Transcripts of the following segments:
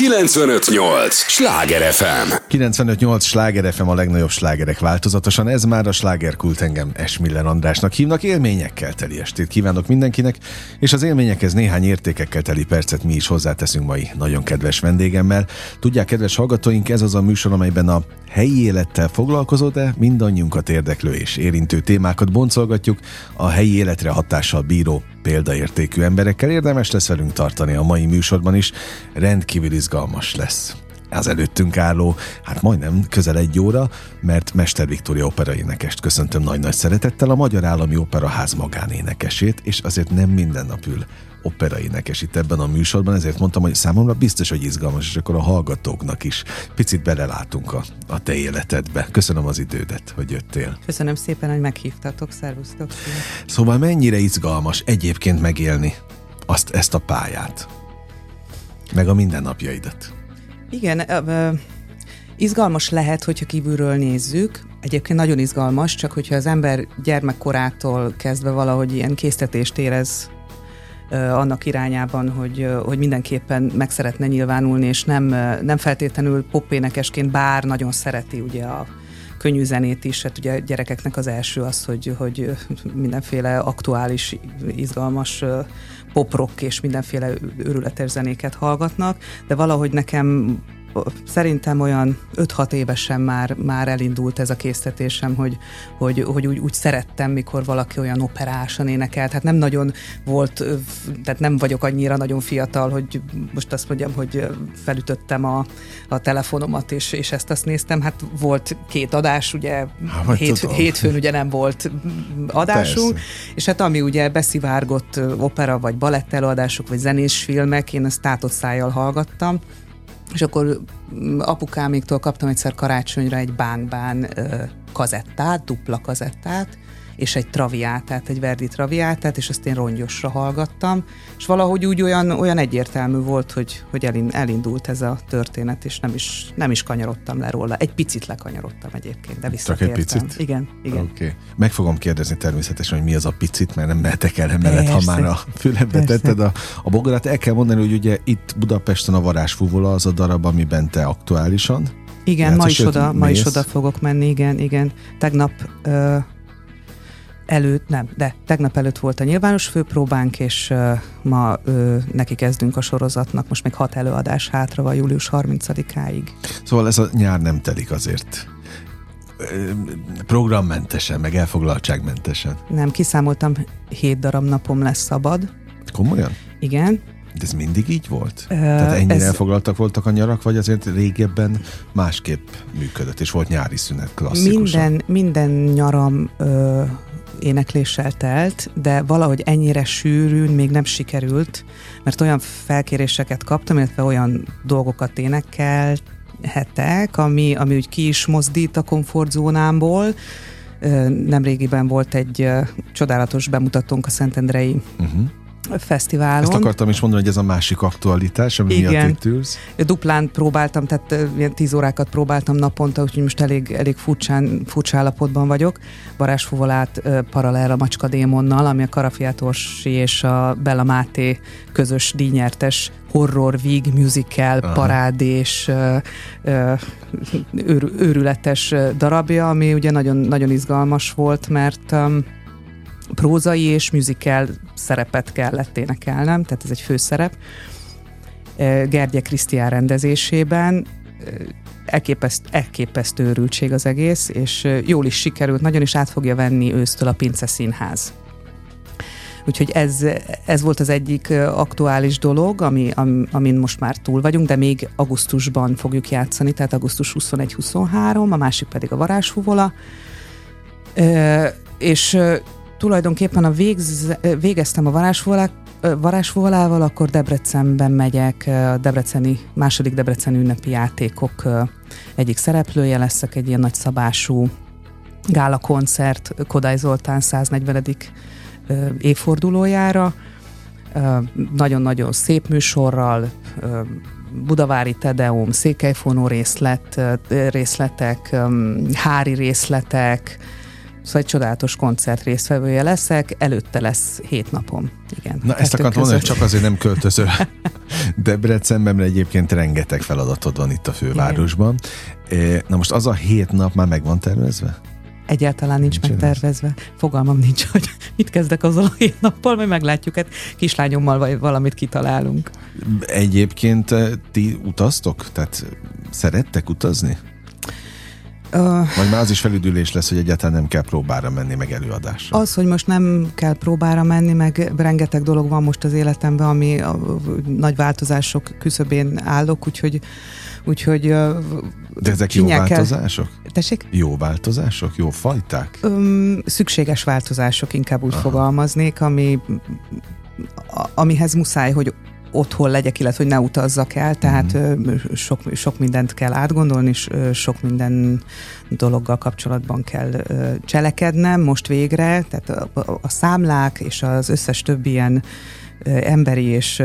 958! Sláger FM! 958! Sláger FM a legnagyobb slágerek változatosan. Ez már a slágerkult engem Esmiller Andrásnak hívnak. Élményekkel teli estét kívánok mindenkinek, és az élményekhez néhány értékekkel teli percet mi is hozzáteszünk mai nagyon kedves vendégemmel. Tudják, kedves hallgatóink, ez az a műsor, amelyben a helyi élettel foglalkozó, de mindannyiunkat érdeklő és érintő témákat boncolgatjuk a helyi életre hatással bíró példaértékű emberekkel. Érdemes lesz velünk tartani a mai műsorban is, rendkívül izgalmas lesz az előttünk álló, hát majdnem közel egy óra, mert Mester Viktória opera énekest köszöntöm nagy-nagy szeretettel, a Magyar Állami Operaház magánénekesét, és azért nem minden nap ül opera énekes itt ebben a műsorban, ezért mondtam, hogy számomra biztos, hogy izgalmas, és akkor a hallgatóknak is picit belelátunk a, a te életedbe. Köszönöm az idődet, hogy jöttél. Köszönöm szépen, hogy meghívtatok, szervusztok. Szóval mennyire izgalmas egyébként megélni azt, ezt a pályát, meg a mindennapjaidat? Igen, ö, izgalmas lehet, hogyha kívülről nézzük, Egyébként nagyon izgalmas, csak hogyha az ember gyermekkorától kezdve valahogy ilyen késztetést érez annak irányában, hogy, hogy mindenképpen meg szeretne nyilvánulni, és nem, nem feltétlenül popénekesként, bár nagyon szereti ugye a könnyű zenét is, hát ugye a gyerekeknek az első az, hogy, hogy mindenféle aktuális, izgalmas poprock és mindenféle őrületes zenéket hallgatnak, de valahogy nekem szerintem olyan 5-6 évesen már, már elindult ez a késztetésem, hogy, hogy, hogy úgy, úgy szerettem, mikor valaki olyan operásan énekelt. Hát nem nagyon volt, tehát nem vagyok annyira nagyon fiatal, hogy most azt mondjam, hogy felütöttem a, a telefonomat, és, és ezt azt néztem. Hát volt két adás, ugye Há, hét, hétfőn ugye nem volt adásunk, Persze. és hát ami ugye beszivárgott opera, vagy balett előadások, vagy zenés filmek, én ezt tátott szájjal hallgattam, és akkor mm, apukáméktól kaptam egyszer karácsonyra egy bánkbán kazettát, dupla kazettát, és egy traviátát, egy Verdi traviátát, és azt én rongyosra hallgattam, és valahogy úgy olyan, olyan egyértelmű volt, hogy, hogy elindult ez a történet, és nem is, nem is kanyarodtam le róla. Egy picit lekanyarodtam egyébként, de visszatértem. Csak egy picit? Igen, igen. Oké. Okay. Meg fogom kérdezni természetesen, hogy mi az a picit, mert nem mehetek el emellett, ha már a fülembe tetted a, a bogarat. El kell mondani, hogy ugye itt Budapesten a Varázsfúvola az a darab, amiben te aktuálisan igen, ma is, oda, ma is oda fogok menni, igen, igen. Tegnap uh, előtt, nem, de tegnap előtt volt a nyilvános főpróbánk, és uh, ma uh, neki kezdünk a sorozatnak. Most még hat előadás hátra van július 30-áig. Szóval ez a nyár nem telik azért programmentesen, meg elfoglaltságmentesen. Nem, kiszámoltam, hét darab napom lesz szabad. Komolyan? Igen. De ez mindig így volt? Uh, Tehát ennyire ez... elfoglaltak voltak a nyarak, vagy azért régebben másképp működött, és volt nyári szünet klasszikusan? Minden, minden nyaram uh, énekléssel telt, de valahogy ennyire sűrűn még nem sikerült, mert olyan felkéréseket kaptam, illetve olyan dolgokat énekelhetek, ami, ami úgy ki is mozdít a komfortzónámból. Nemrégiben volt egy csodálatos bemutatónk a Szentendrei uh-huh fesztiválon. Ezt akartam is mondani, hogy ez a másik aktualitás, ami Igen. miatt itt ülsz. Duplán próbáltam, tehát ilyen tíz órákat próbáltam naponta, úgyhogy most elég, elég furcsán, furcsa állapotban vagyok. Barásfuvolát paralel a Macska Démonnal, ami a Karafiátorsi és a Bella Máté közös díjnyertes horror, víg, musical, Aha. parád és uh, őr, őrületes darabja, ami ugye nagyon, nagyon izgalmas volt, mert um, prózai és musical szerepet kellett énekelnem, tehát ez egy főszerep. Gergye Krisztián rendezésében elképeszt, elképesztő őrültség az egész, és jól is sikerült, nagyon is át fogja venni ősztől a Pince Színház. Úgyhogy ez, ez volt az egyik aktuális dolog, ami, am, amin most már túl vagyunk, de még augusztusban fogjuk játszani, tehát augusztus 21-23, a másik pedig a Varázsfúvola. és tulajdonképpen a végz, végeztem a varázsvolák, varázsvolával, akkor Debrecenben megyek, a Debreceni, második Debreceni ünnepi játékok egyik szereplője leszek, egy ilyen nagy szabású gála koncert Kodály Zoltán 140. évfordulójára. Nagyon-nagyon szép műsorral, Budavári Tedeum, Székelyfonó részlet, részletek, hári részletek, Szóval egy csodálatos koncert résztvevője leszek, előtte lesz hét napom. Igen. Na ezt akartam mondani, hogy csak azért nem költözöl Debrecenben, mert egyébként rengeteg feladatod van itt a fővárosban. Igen. Na most az a hét nap már meg van tervezve? Egyáltalán nincs, nincs megtervezve. Fogalmam nincs, hogy mit kezdek azzal a hét nappal, majd meglátjuk, hát kislányommal vagy valamit kitalálunk. Egyébként ti utaztok? Tehát szerettek utazni? Uh, Vagy már az is felüdülés lesz, hogy egyáltalán nem kell próbára menni, meg előadásra. Az, hogy most nem kell próbára menni, meg rengeteg dolog van most az életemben, ami a, a, nagy változások küszöbén állok, úgyhogy úgyhogy De ezek jó változások? Tessék? Jó változások? Jó fajták? Öm, szükséges változások, inkább úgy Aha. fogalmaznék, ami amihez muszáj, hogy otthon legyek, illetve hogy ne utazzak el, tehát mm. sok, sok mindent kell átgondolni, és sok minden dologgal kapcsolatban kell cselekednem most végre, tehát a, a, a számlák és az összes többi ilyen emberi és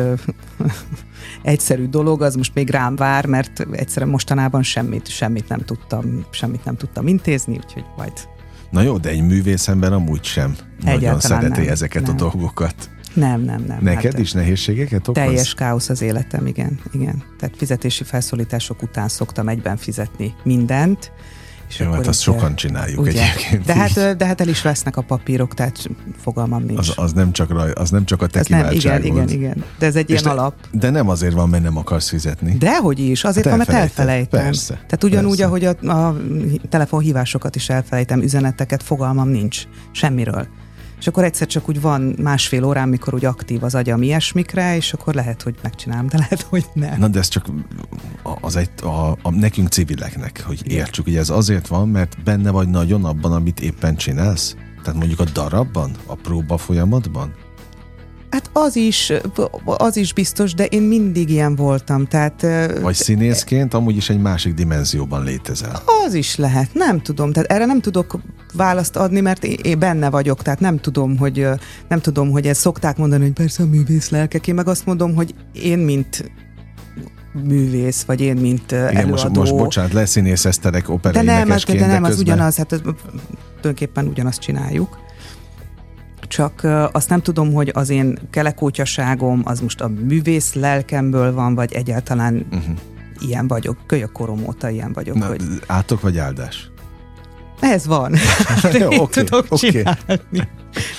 egyszerű dolog, az most még rám vár, mert egyszerűen mostanában semmit, semmit nem tudtam, semmit nem tudtam intézni, úgyhogy majd Na jó, de egy művész ember amúgy sem Egyáltalán nagyon szereti nem, ezeket nem. a dolgokat. Nem, nem, nem. Neked hát, is nehézségeket okoz? Teljes káosz az életem, igen, igen. Tehát fizetési felszólítások után szoktam egyben fizetni mindent, és Jó, hát azt sokan csináljuk ugye? egyébként. De hát, de hát el is vesznek a papírok, tehát fogalmam nincs. Az, az, nem, csak raj, az nem csak a te nem, Igen, igen, igen. De ez egy és ilyen de, alap. De nem azért van, mert nem akarsz fizetni. Dehogy is, azért hát van, mert elfelejtem. Persze. Tehát ugyanúgy, persze. ahogy a, a telefonhívásokat is elfelejtem, üzeneteket, fogalmam nincs semmiről és akkor egyszer csak úgy van másfél órán, mikor úgy aktív az agyam ilyesmikre, és akkor lehet, hogy megcsinálom, de lehet, hogy nem. Na de ez csak az egy, a, a, nekünk civileknek, hogy értsük, hogy ez azért van, mert benne vagy nagyon abban, amit éppen csinálsz? Tehát mondjuk a darabban, a próba folyamatban? Hát az is, az is biztos, de én mindig ilyen voltam. Tehát, Vagy színészként amúgy is egy másik dimenzióban létezel. Az is lehet, nem tudom. Tehát erre nem tudok választ adni, mert én benne vagyok, tehát nem tudom, hogy nem tudom, hogy ezt szokták mondani, hogy persze a művész lelkek. Én meg azt mondom, hogy én, mint művész, vagy én, mint Igen, előadó. Most, most bocsánat, leszínészeztelek operai de nem, de nem, az ugyanaz, hát tulajdonképpen ugyanazt csináljuk csak azt nem tudom, hogy az én kelekótyaságom az most a művész lelkemből van, vagy egyáltalán uh-huh. ilyen vagyok. Kölyök korom óta ilyen vagyok. Na, hogy... Átok vagy áldás? Ez van. Jó, okay, tudok okay. csinálni.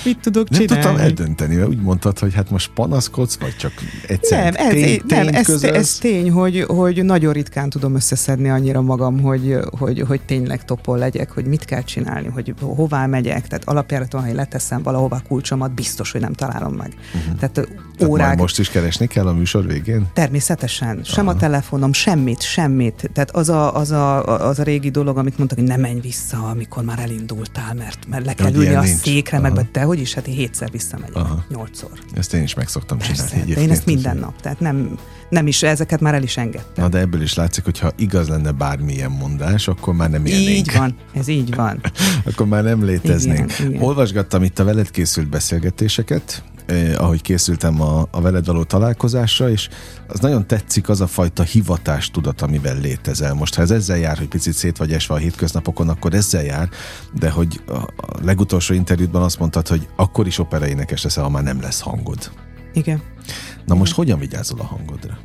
Mit tudok csinálni? Nem tudtam eldönteni, mert úgy mondtad, hogy hát most panaszkodsz, vagy csak egyszer nem, ez, tény, tény nem, ez, ez tény, hogy, hogy nagyon ritkán tudom összeszedni annyira magam, hogy, hogy, hogy tényleg topol legyek, hogy mit kell csinálni, hogy hová megyek. Tehát alapjáraton, ha én leteszem valahová kulcsomat, biztos, hogy nem találom meg. Uh-huh. Tehát órák... Tehát most is keresni kell a műsor végén? Természetesen. Sem Aha. a telefonom, semmit, semmit. Tehát az a, az, a, az a régi dolog, amit mondtak, hogy ne menj vissza, amikor már elindultál, mert, mert le kell ülni a nincs. székre, Aha. Meg te hogy is, hát én hétszer visszamegyek, Aha. nyolcszor. Ezt én is meg szoktam Persze, csinálni. De én ezt minden nap, tehát nem, nem is, ezeket már el is engedtem. Na de ebből is látszik, hogy ha igaz lenne bármilyen mondás, akkor már nem élnénk. Így van, ez így van. akkor már nem léteznénk. Igen, igen. Olvasgattam itt a veled készült beszélgetéseket, eh, ahogy készültem a, a veled való találkozásra, és az nagyon tetszik az a fajta hivatástudat, amivel létezel. Most, ha ez ezzel jár, hogy picit szét vagy esve a hétköznapokon, akkor ezzel jár, de hogy a, legutolsó interjútban azt mondtad, hogy akkor is operaénekes leszel, ha már nem lesz hangod. Igen. Na Igen. most hogyan vigyázol a hangodra?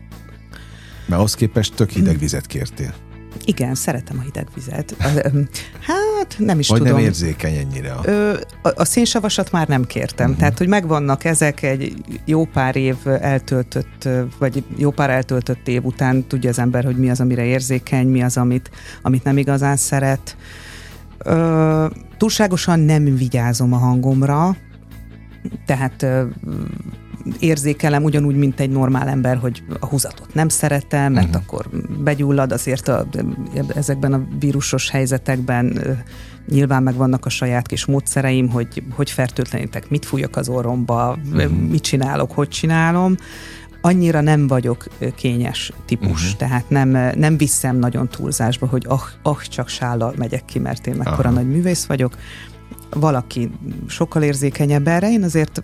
Mert ahhoz képest tök hideg vizet kértél. Igen, szeretem a hideg vizet. Hát nem is Vagy tudom. nem érzékeny ennyire? A... a, a szénsavasat már nem kértem. Uh-huh. Tehát, hogy megvannak ezek egy jó pár év eltöltött, vagy jó pár eltöltött év után tudja az ember, hogy mi az, amire érzékeny, mi az, amit, amit nem igazán szeret. Ö, túlságosan nem vigyázom a hangomra, tehát érzékelem ugyanúgy, mint egy normál ember, hogy a húzatot nem szeretem, mert uh-huh. akkor begyullad, azért a, ezekben a vírusos helyzetekben nyilván megvannak a saját kis módszereim, hogy hogy fertőtlenítek, mit fújok az orromba, uh-huh. mit csinálok, hogy csinálom annyira nem vagyok kényes típus, uh-huh. tehát nem, nem viszem nagyon túlzásba, hogy ah, ah, csak sállal megyek ki, mert én mekkora uh-huh. nagy művész vagyok, valaki sokkal érzékenyebb erre, én azért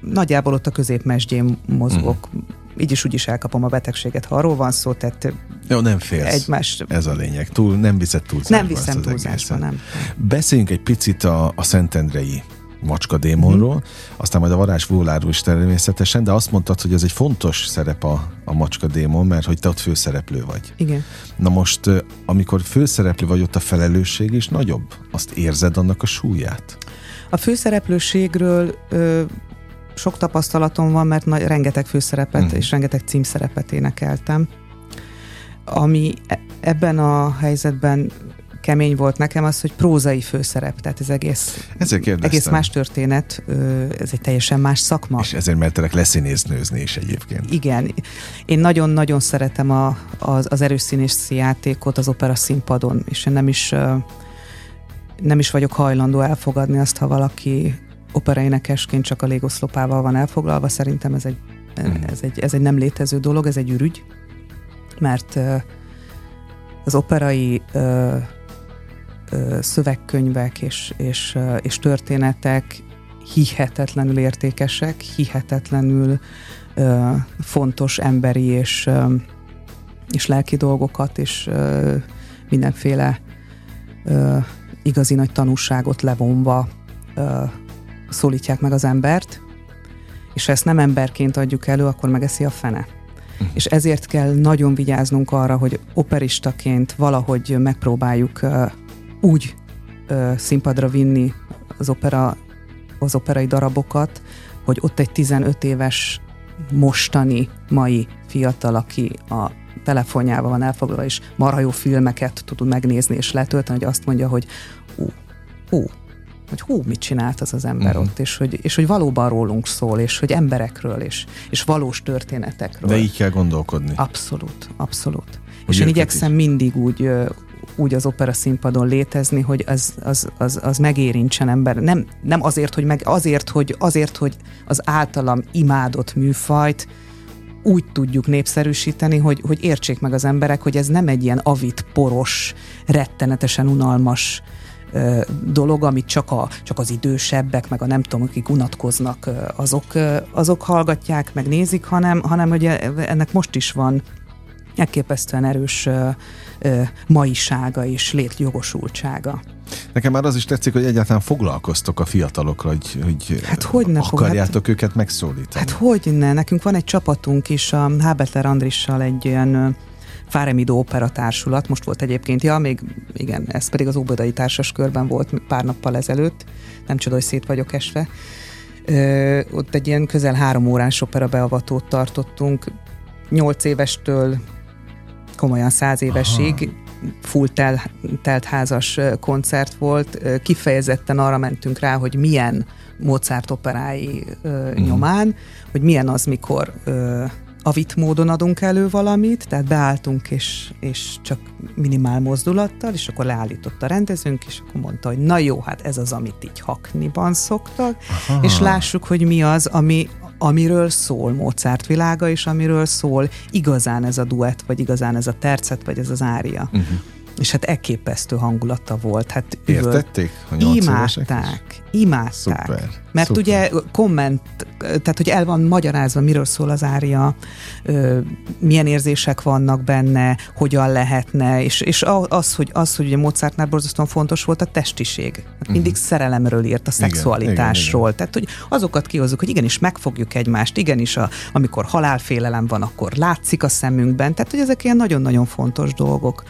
nagyjából ott a középmesdjén mozgok. Mm. így is úgy is elkapom a betegséget, ha arról van szó, tehát Jó, nem félsz. egymás... Ez a lényeg. Túl, nem viszed túlzásba. Nem viszem túlzásba, nem. Beszéljünk egy picit a, a Szentendrei macska démonról, Mhm. aztán majd a varázs vóláról is természetesen, de azt mondtad, hogy ez egy fontos szerep a, a macska démon, mert hogy te ott főszereplő vagy. Igen. Na most, amikor főszereplő vagy, ott a felelősség is nagyobb. Azt érzed annak a súlyát? A főszereplőségről ö, sok tapasztalatom van, mert nagy, rengeteg főszerepet Mhm. és rengeteg címszerepet énekeltem. Ami e- ebben a helyzetben kemény volt nekem az, hogy prózai főszerep, tehát ez egész, Ezért kérdeztem. egész más történet, ez egy teljesen más szakma. És ezért mertelek leszínéznőzni is egyébként. Igen, én nagyon-nagyon szeretem a, az, az erős színészi játékot az opera színpadon, és én nem is, nem is vagyok hajlandó elfogadni azt, ha valaki operaénekesként csak a légoszlopával van elfoglalva. Szerintem ez egy, Mhm. ez, egy, ez egy nem létező dolog, ez egy ürügy, mert az operai szövegkönyvek és, és, és történetek hihetetlenül értékesek, hihetetlenül fontos emberi és, és lelki dolgokat, és mindenféle igazi nagy tanúságot levonva szólítják meg az embert, és ha ezt nem emberként adjuk elő, akkor megeszi a fene. És ezért kell nagyon vigyáznunk arra, hogy operistaként valahogy megpróbáljuk úgy ö, színpadra vinni az, opera, az operai darabokat, hogy ott egy 15 éves mostani, mai fiatal, aki a telefonjával van elfoglalva, és marha jó filmeket tud megnézni és letölteni, hogy azt mondja, hogy hú, hú, hogy hú, mit csinált az az ember uh-huh. ott, és hogy, és hogy valóban rólunk szól, és hogy emberekről, és, és valós történetekről. De így kell gondolkodni. Abszolút, abszolút. Hogy és én igyekszem is. mindig úgy, úgy az opera színpadon létezni, hogy az, az, az, az megérintsen ember. Nem, nem azért, hogy meg, azért, hogy, azért, hogy az általam imádott műfajt úgy tudjuk népszerűsíteni, hogy, hogy értsék meg az emberek, hogy ez nem egy ilyen avit, poros, rettenetesen unalmas ö, dolog, amit csak, a, csak az idősebbek, meg a nem tudom, akik unatkoznak, azok, azok hallgatják, meg nézik, hanem, hanem hogy ennek most is van elképesztően erős ö, ö, maisága és létjogosultsága. Nekem már az is tetszik, hogy egyáltalán foglalkoztok a fiatalokra, hogy, hogy Hát hogy ne fog- akarjátok őket megszólítani. Hát hogy ne? Nekünk van egy csapatunk is, a Hábetler Andrissal egy ilyen Fáremidó opera társulat, most volt egyébként, ja, még igen, ez pedig az Óbodai Társas Körben volt pár nappal ezelőtt, nem csoda, hogy szét vagyok esve. Ö, ott egy ilyen közel három órás opera beavatót tartottunk, nyolc évestől komolyan száz évesig, full tel, telt házas koncert volt, kifejezetten arra mentünk rá, hogy milyen Mozart operái ö, Mhm. nyomán, hogy milyen az, mikor ö, avit módon adunk elő valamit, tehát beálltunk és, és csak minimál mozdulattal, és akkor leállított a rendezőnk, és akkor mondta, hogy na jó, hát ez az, amit így hakniban szoktak, Aha. és lássuk, hogy mi az, ami, amiről szól Mozart világa, és amiről szól igazán ez a duett, vagy igazán ez a tercet, vagy ez az ária. Uh-huh. És hát eképesztő hangulata volt. Hát üvölt- Értették? Is? Imádták, imádták. Szuper. Mert szuper. ugye komment, tehát hogy el van magyarázva, miről szól az ária, ö, milyen érzések vannak benne, hogyan lehetne, és, és az, hogy, az, hogy ugye Mozartnál borzasztóan fontos volt a testiség. Hát mindig szerelemről írt, a Mhm. Igen, szexualitásról. igen, Tehát, hogy azokat kihozzuk, hogy igenis megfogjuk egymást, igenis, a, amikor halálfélelem van, akkor látszik a szemünkben. Tehát, hogy ezek ilyen nagyon-nagyon fontos dolgok.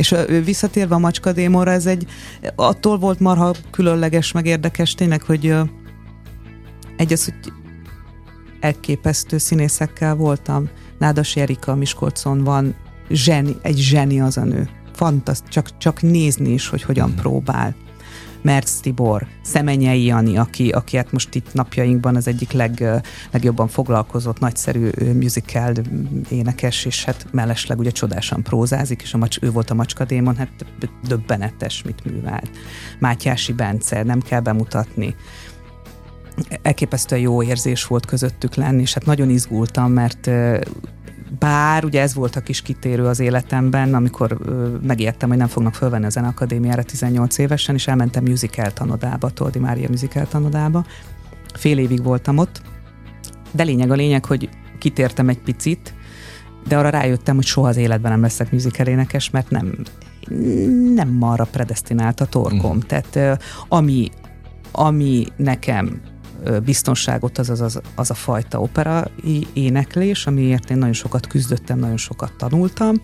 És visszatérve a macskadémonra, ez egy, attól volt marha különleges, meg érdekes tényleg, hogy egy az, hogy elképesztő színészekkel voltam. Nádas Erika Miskolcon van, zseni, egy zseni az a nő. Fantaszt, csak, csak nézni is, hogy hogyan Mhm. próbál. Merc Tibor, Szemenyei Jani, aki, aki hát most itt napjainkban az egyik leg, legjobban foglalkozott, nagyszerű musical énekes, és hát mellesleg ugye csodásan prózázik, és a macs, ő volt a macskadémon, hát döbbenetes, mit művelt. Mátyási Bence, nem kell bemutatni elképesztően jó érzés volt közöttük lenni, és hát nagyon izgultam, mert bár ugye ez volt a kis kitérő az életemben, amikor ö, megijedtem, hogy nem fognak fölvenni a Zeneakadémiára 18 évesen, és elmentem musical tanodába, Toldi Mária musical tanodába. Fél évig voltam ott, de lényeg a lényeg, hogy kitértem egy picit, de arra rájöttem, hogy soha az életben nem leszek musical énekes, mert nem, nem arra predestinált a torkom. Mm. Tehát ami, ami nekem biztonságot az, az, az, az a fajta opera éneklés, amiért én nagyon sokat küzdöttem, nagyon sokat tanultam,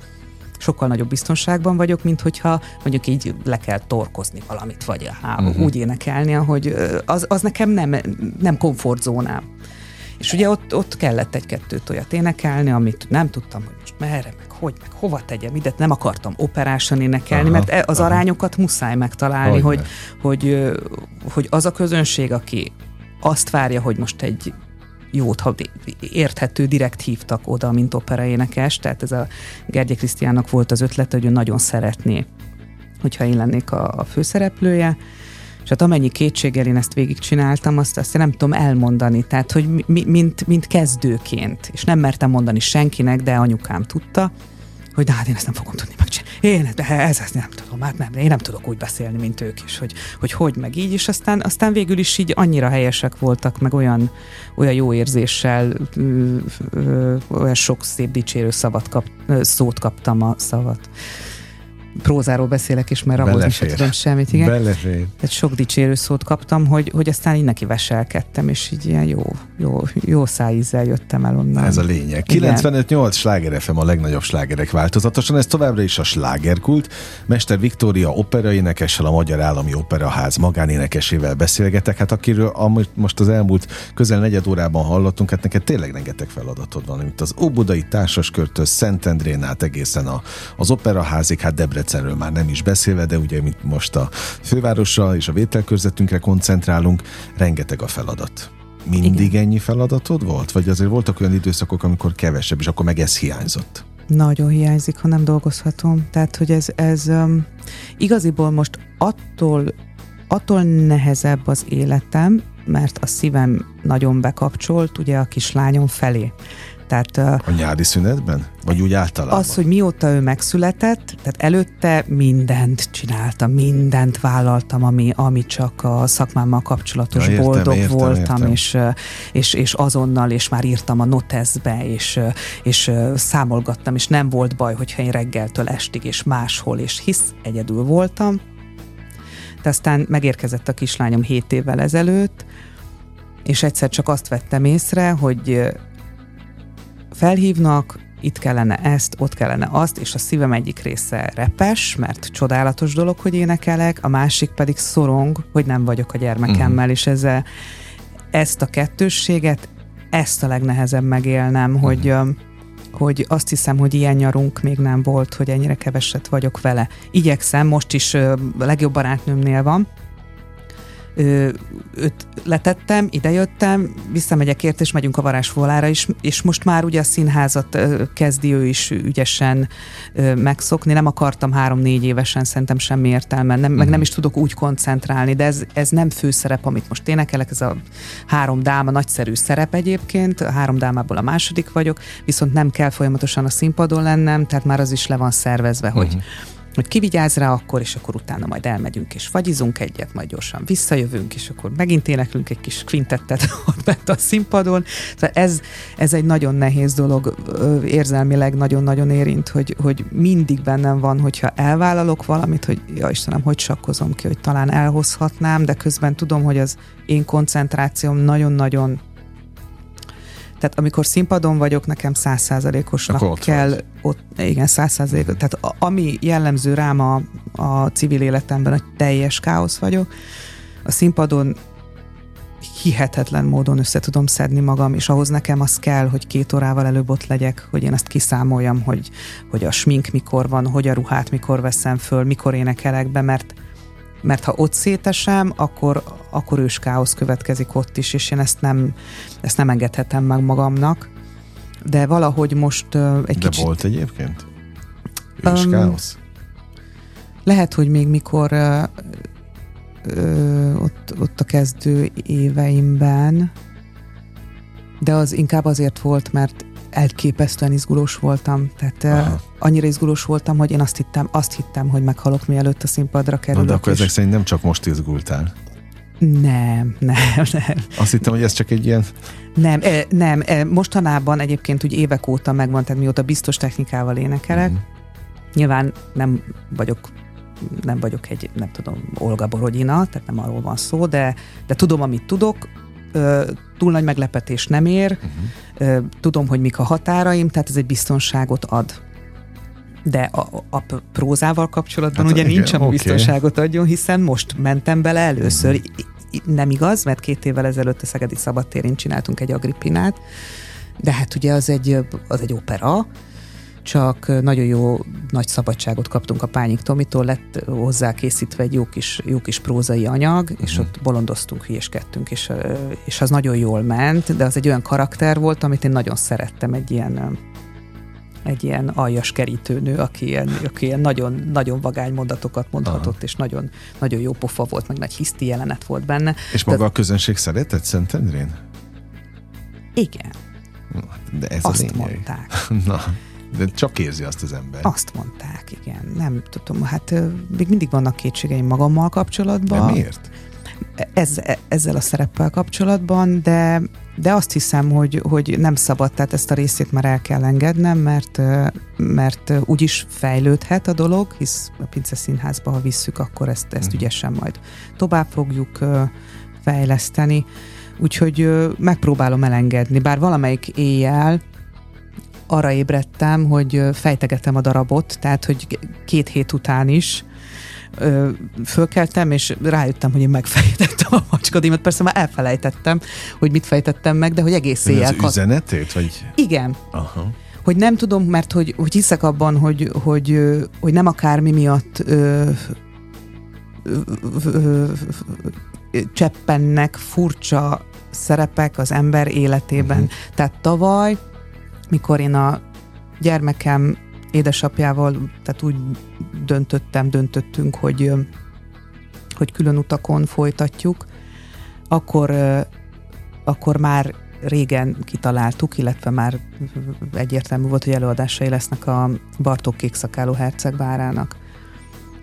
sokkal nagyobb biztonságban vagyok, mint hogyha mondjuk így le kell torkozni valamit, vagy há, uh-huh. úgy énekelni, hogy az, az nekem nem, nem komfortzónám. És ugye ott, ott kellett egy-kettőt olyat énekelni, amit nem tudtam, hogy most merre, meg hogy, meg hova tegyem ide, nem akartam operásan énekelni, aha, mert az aha. arányokat muszáj megtalálni, hogy, hogy, hogy, hogy az a közönség, aki azt várja, hogy most egy jót, ha érthető, direkt hívtak oda, mint operaénekes, tehát ez a Gergye Krisztiának volt az ötlete, hogy ő nagyon szeretné, hogyha én lennék a, a főszereplője, és hát amennyi kétséggel én ezt végigcsináltam, azt, azt nem tudom elmondani, tehát hogy mi, mint, mint kezdőként, és nem mertem mondani senkinek, de anyukám tudta, hogy de hát én ezt nem fogom tudni megcsinálni. Én ez, ez nem tudom, hát nem, én nem tudok úgy beszélni, mint ők is, hogy hogy, hogy meg így, és aztán, aztán végül is így annyira helyesek voltak, meg olyan, olyan jó érzéssel, ö, ö, olyan sok szép dicsérő szavat kap, szót kaptam a szavat prózáról beszélek is, mert ahhoz sem tudom semmit. Igen. Belefér. Tehát sok dicsérő szót kaptam, hogy, hogy aztán így neki veselkedtem, és így ilyen jó, jó, jó szájízzel jöttem el onnan. Ez a lényeg. 95-8 sláger FM a legnagyobb slágerek változatosan, ez továbbra is a slágerkult. Mester Viktória operaénekessel, a Magyar Állami Operaház magánénekesével beszélgetek, hát akiről amit most az elmúlt közel negyed órában hallottunk, hát neked tényleg rengeteg feladatod van, mint az Óbudai Társaskörtől Szentendrén át egészen a, az operaházig, hát Debre Debrecenről már nem is beszélve, de ugye mint most a fővárosra és a vételkörzetünkre koncentrálunk, rengeteg a feladat. Mindig Igen. ennyi feladatod volt? Vagy azért voltak olyan időszakok, amikor kevesebb, és akkor meg ez hiányzott? Nagyon hiányzik, ha nem dolgozhatom. Tehát, hogy ez, ez um, igaziból most attól, attól nehezebb az életem, mert a szívem nagyon bekapcsolt ugye a kislányom felé. Tehát, a nyári szünetben? Vagy úgy általában? Az, hogy mióta ő megszületett, tehát előtte mindent csináltam, mindent vállaltam, ami, ami csak a szakmámmal kapcsolatos ja, értem, boldog értem, voltam, értem. És, és, és azonnal, és már írtam a notezbe, és, és számolgattam, és nem volt baj, hogyha én reggeltől estig, és máshol, és hisz egyedül voltam. De aztán megérkezett a kislányom 7 évvel ezelőtt, és egyszer csak azt vettem észre, hogy felhívnak, itt kellene ezt, ott kellene azt, és a szívem egyik része repes, mert csodálatos dolog, hogy énekelek, a másik pedig szorong, hogy nem vagyok a gyermekemmel, uh-huh. és ezzel ezt a kettősséget, ezt a legnehezebb megélnem, uh-huh. hogy hogy azt hiszem, hogy ilyen nyarunk még nem volt, hogy ennyire keveset vagyok vele. Igyekszem, most is a legjobb barátnőmnél van, őt letettem, idejöttem, visszamegyek ért, és megyünk a varázsvolára is, és most már ugye a színházat kezdi ő is ügyesen megszokni. Nem akartam három-négy évesen, szerintem semmi értelme, nem, uh-huh. meg nem mhm. is tudok úgy koncentrálni, de ez, ez nem főszerep, amit most énekelek, ez a három dáma nagyszerű szerep egyébként, a három dámából a második vagyok, viszont nem kell folyamatosan a színpadon lennem, tehát már az is le van szervezve, uh-huh. hogy mhm hogy kivigyáz rá akkor, és akkor utána majd elmegyünk és fagyizunk egyet, majd gyorsan visszajövünk, és akkor megint éneklünk egy kis kvintettet ott bent a színpadon. Szóval ez, ez egy nagyon nehéz dolog, érzelmileg nagyon-nagyon érint, hogy, hogy mindig bennem van, hogyha elvállalok valamit, hogy ja Istenem, hogy sakkozom ki, hogy talán elhozhatnám, de közben tudom, hogy az én koncentrációm nagyon-nagyon tehát amikor színpadon vagyok, nekem százszázalékosnak kell vagy. ott, igen, százszázalékos. Tehát ami jellemző rám a, a civil életemben, hogy teljes káosz vagyok, a színpadon hihetetlen módon össze tudom szedni magam, és ahhoz nekem az kell, hogy két órával előbb ott legyek, hogy én ezt kiszámoljam, hogy, hogy a smink mikor van, hogy a ruhát mikor veszem föl, mikor énekelek be, mert mert ha ott szétesem, akkor, akkor ős káosz következik ott is, és én ezt nem, ezt nem engedhetem meg magamnak. De valahogy most uh, egy De kicsit... volt egyébként? Ős um, káosz? Lehet, hogy még mikor uh, uh, ott, ott a kezdő éveimben, de az inkább azért volt, mert elképesztően izgulós voltam. Tehát Aha. annyira izgulós voltam, hogy én azt hittem, azt hittem, hogy meghalok mielőtt a színpadra kerülök. Na, de akkor és... ezek szerint nem csak most izgultál. Nem, nem, nem. Azt hittem, hogy ez csak egy ilyen... Nem, nem. Mostanában egyébként úgy évek óta megvan, tehát mióta biztos technikával énekelek. Mm. Nyilván nem vagyok nem vagyok egy, nem tudom, Olga Borogyina, tehát nem arról van szó, de, de tudom, amit tudok, túl nagy meglepetés nem ér, uh-huh. tudom, hogy mik a határaim, tehát ez egy biztonságot ad. De a, a prózával kapcsolatban hát, ugye igen, nincs, ami okay. biztonságot adjon, hiszen most mentem bele először. Uh-huh. Nem igaz, mert két évvel ezelőtt a Szegedi Szabadtérén csináltunk egy agrippinát, de hát ugye az egy, az egy opera, csak nagyon jó nagy szabadságot kaptunk a Pányik Tomitól, lett hozzá készítve egy jó kis, jó kis prózai anyag, uh-huh. és mhm. ott bolondoztunk, hülyeskedtünk, és, és az nagyon jól ment, de az egy olyan karakter volt, amit én nagyon szerettem, egy ilyen egy ilyen aljas kerítőnő, aki ilyen, aki ilyen nagyon, nagyon vagány mondatokat mondhatott, Aha. és nagyon, nagyon jó pofa volt, meg nagy hiszti jelenet volt benne. És maga De, a közönség szeretett Szentendrén? Igen. De ez Azt a lényeg. mondták. Na, de csak érzi azt az ember. Azt mondták, igen. Nem tudom, hát még mindig vannak kétségeim magammal kapcsolatban. De miért? Ez, ezzel a szereppel kapcsolatban, de, de azt hiszem, hogy, hogy nem szabad, tehát ezt a részét már el kell engednem, mert, mert úgyis fejlődhet a dolog, hisz a Pince Színházba, ha visszük, akkor ezt, ezt uh-huh. ügyesen majd tovább fogjuk fejleszteni. Úgyhogy megpróbálom elengedni, bár valamelyik éjjel arra ébredtem, hogy fejtegetem a darabot, tehát hogy két hét után is ö, fölkeltem, és rájöttem, hogy én megfejtettem a macskadímat. Persze már elfelejtettem, hogy mit fejtettem meg, de hogy egész éjjel... Az üzenetét? Vagy? Igen. Aha. Hogy nem tudom, mert hogy, hogy hiszek abban, hogy, hogy, hogy nem akármi miatt ö, ö, ö, cseppennek furcsa szerepek az ember életében. Uh-huh. Tehát tavaly mikor én a gyermekem édesapjával, tehát úgy döntöttem, döntöttünk, hogy, hogy külön utakon folytatjuk, akkor, akkor már régen kitaláltuk, illetve már egyértelmű volt, hogy előadásai lesznek a Bartók Kékszakáló herceg várának.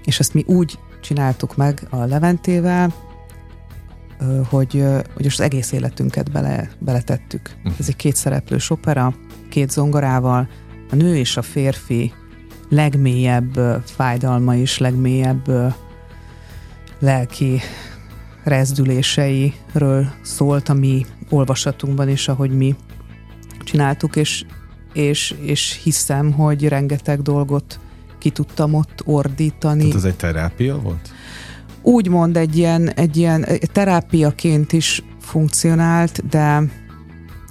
És ezt mi úgy csináltuk meg a Leventével, hogy, hogy az egész életünket bele, beletettük. Uh-huh. Ez egy kétszereplős opera, két zongorával, a nő és a férfi legmélyebb fájdalma és legmélyebb lelki rezdüléseiről szólt a mi olvasatunkban is, ahogy mi csináltuk, és, és, és hiszem, hogy rengeteg dolgot ki tudtam ott ordítani. Tehát ez egy terápia volt? Úgymond egy ilyen, egy ilyen terápiaként is funkcionált, de